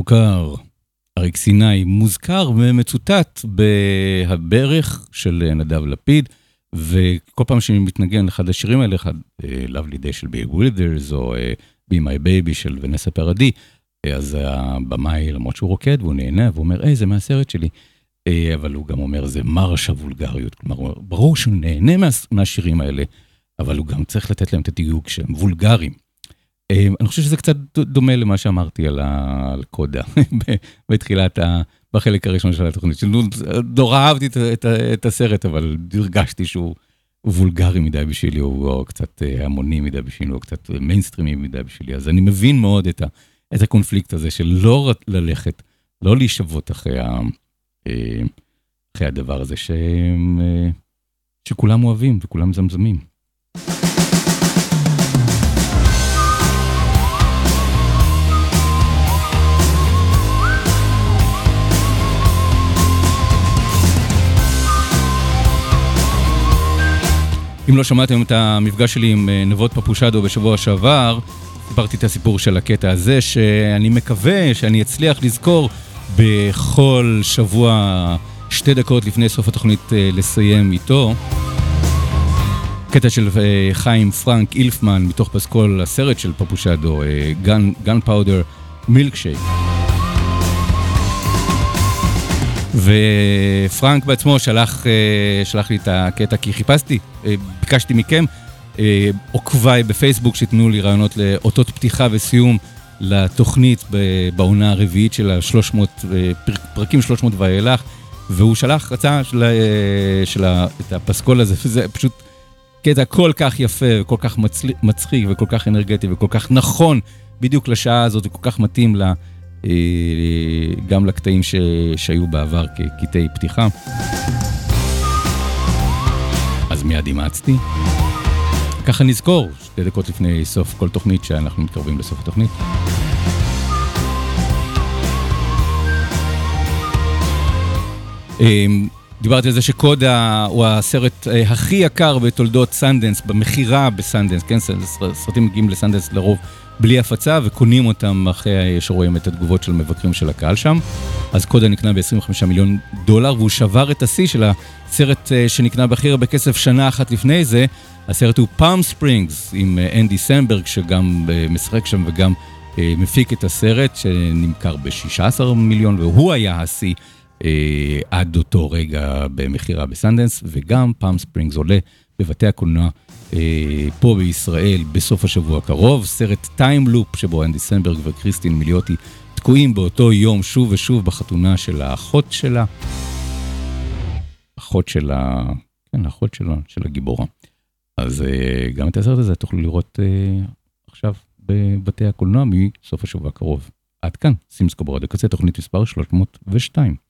דרך הכורכר, אריק סיני, מוזכר ומצוטט ב"הברך" של נדב לפיד, וכל פעם שמתנגן לו אחד השירים האלה, אחד Lovely Day של ביל ווית'רס, או אה, Be My Baby של ונסה פאראדי, אה, אז הבמאי, למרות שהוא רוקד והוא נהנה, והוא אומר, היי, זה מהסרט שלי. אה, אבל הוא גם אומר, זה ממש הוולגריות. כלומר, ברור שהוא נהנה מה, מהשירים האלה, אבל הוא גם צריך לתת להם את הדיוק שהם וולגריים. אה, אני חושב שזה קצת דומה למה שאמרתי על, קודה בתחילת, ה... בחלק הראשון של התוכנית. שלנו, נורא אהבתי את, את, את הסרט, אבל הרגשתי שהוא וולגרי מדי בשבילי, הוא קצת אה, המוני מדי בשבילי, או קצת מיינסטרימי מדי בשבילי. אז אני מבין מאוד את, ה... את הקונפליקט הזה של לא ללכת, לא להישאבות אחרי, ה... אה, אחרי הדבר הזה ש... אה, שכולם אוהבים וכולם מזמזמים. אם לא שמעתם את המפגש שלי עם אה, נבות פפושדו בשבוע שעבר, סיפרתי את הסיפור של הקטע הזה, שאני מקווה שאני אצליח לזכור בכל שבוע שתי דקות לפני סוף התוכנית אה, לסיים איתו. קטע של אה, חיים פרנק אילפמן מתוך פסקול הסרט של פפושדו, גן פאודר מילקשייק. ופרנק בעצמו שלח, אה, שלח לי את הקטע כי חיפשתי, אה, ביקשתי מכם, אה, עוקביי בפייסבוק שייתנו לי רעיונות לאותות פתיחה וסיום לתוכנית בעונה הרביעית של ה-300, פרקים 300 ואילך, והוא שלח, רצה של, של את הפסקול הזה, וזה פשוט קטע כל כך יפה וכל כך מצחיק וכל כך אנרגטי וכל כך נכון בדיוק לשעה הזאת וכל כך מתאים ל... גם לקטעים ש... שהיו בעבר כקטעי פתיחה. אז מיד אימצתי. ככה נזכור, שתי דקות לפני סוף כל תוכנית, שאנחנו מתקרבים לסוף התוכנית. דיברתי על זה שקודה הוא הסרט הכי יקר בתולדות סנדנס, במכירה בסנדנס, כן, סרטים מגיעים לסנדנס לרוב בלי הפצה וקונים אותם אחרי שרואים את התגובות של המבקרים של הקהל שם. אז קודה נקנה ב-25 מיליון דולר והוא שבר את השיא של הסרט שנקנה בהכי הרבה כסף שנה אחת לפני זה. הסרט הוא פאלם ספרינגס עם אנדי סמברג שגם משחק שם וגם מפיק את הסרט שנמכר ב-16 מיליון והוא היה השיא. עד אותו רגע במכירה בסנדנס, וגם פאלם ספרינגס עולה בבתי הקולנוע פה בישראל בסוף השבוע הקרוב. סרט time loop שבו אנדי סמברג וקריסטין מיליוטי תקועים באותו יום שוב ושוב בחתונה של האחות שלה. אחות של ה... כן, האחות שלה, של הגיבורה. אז גם את הסרט הזה תוכלו לראות עכשיו בבתי הקולנוע מסוף השבוע הקרוב. עד כאן, סינמסקופ ברדיו קצה, תוכנית מספר 302.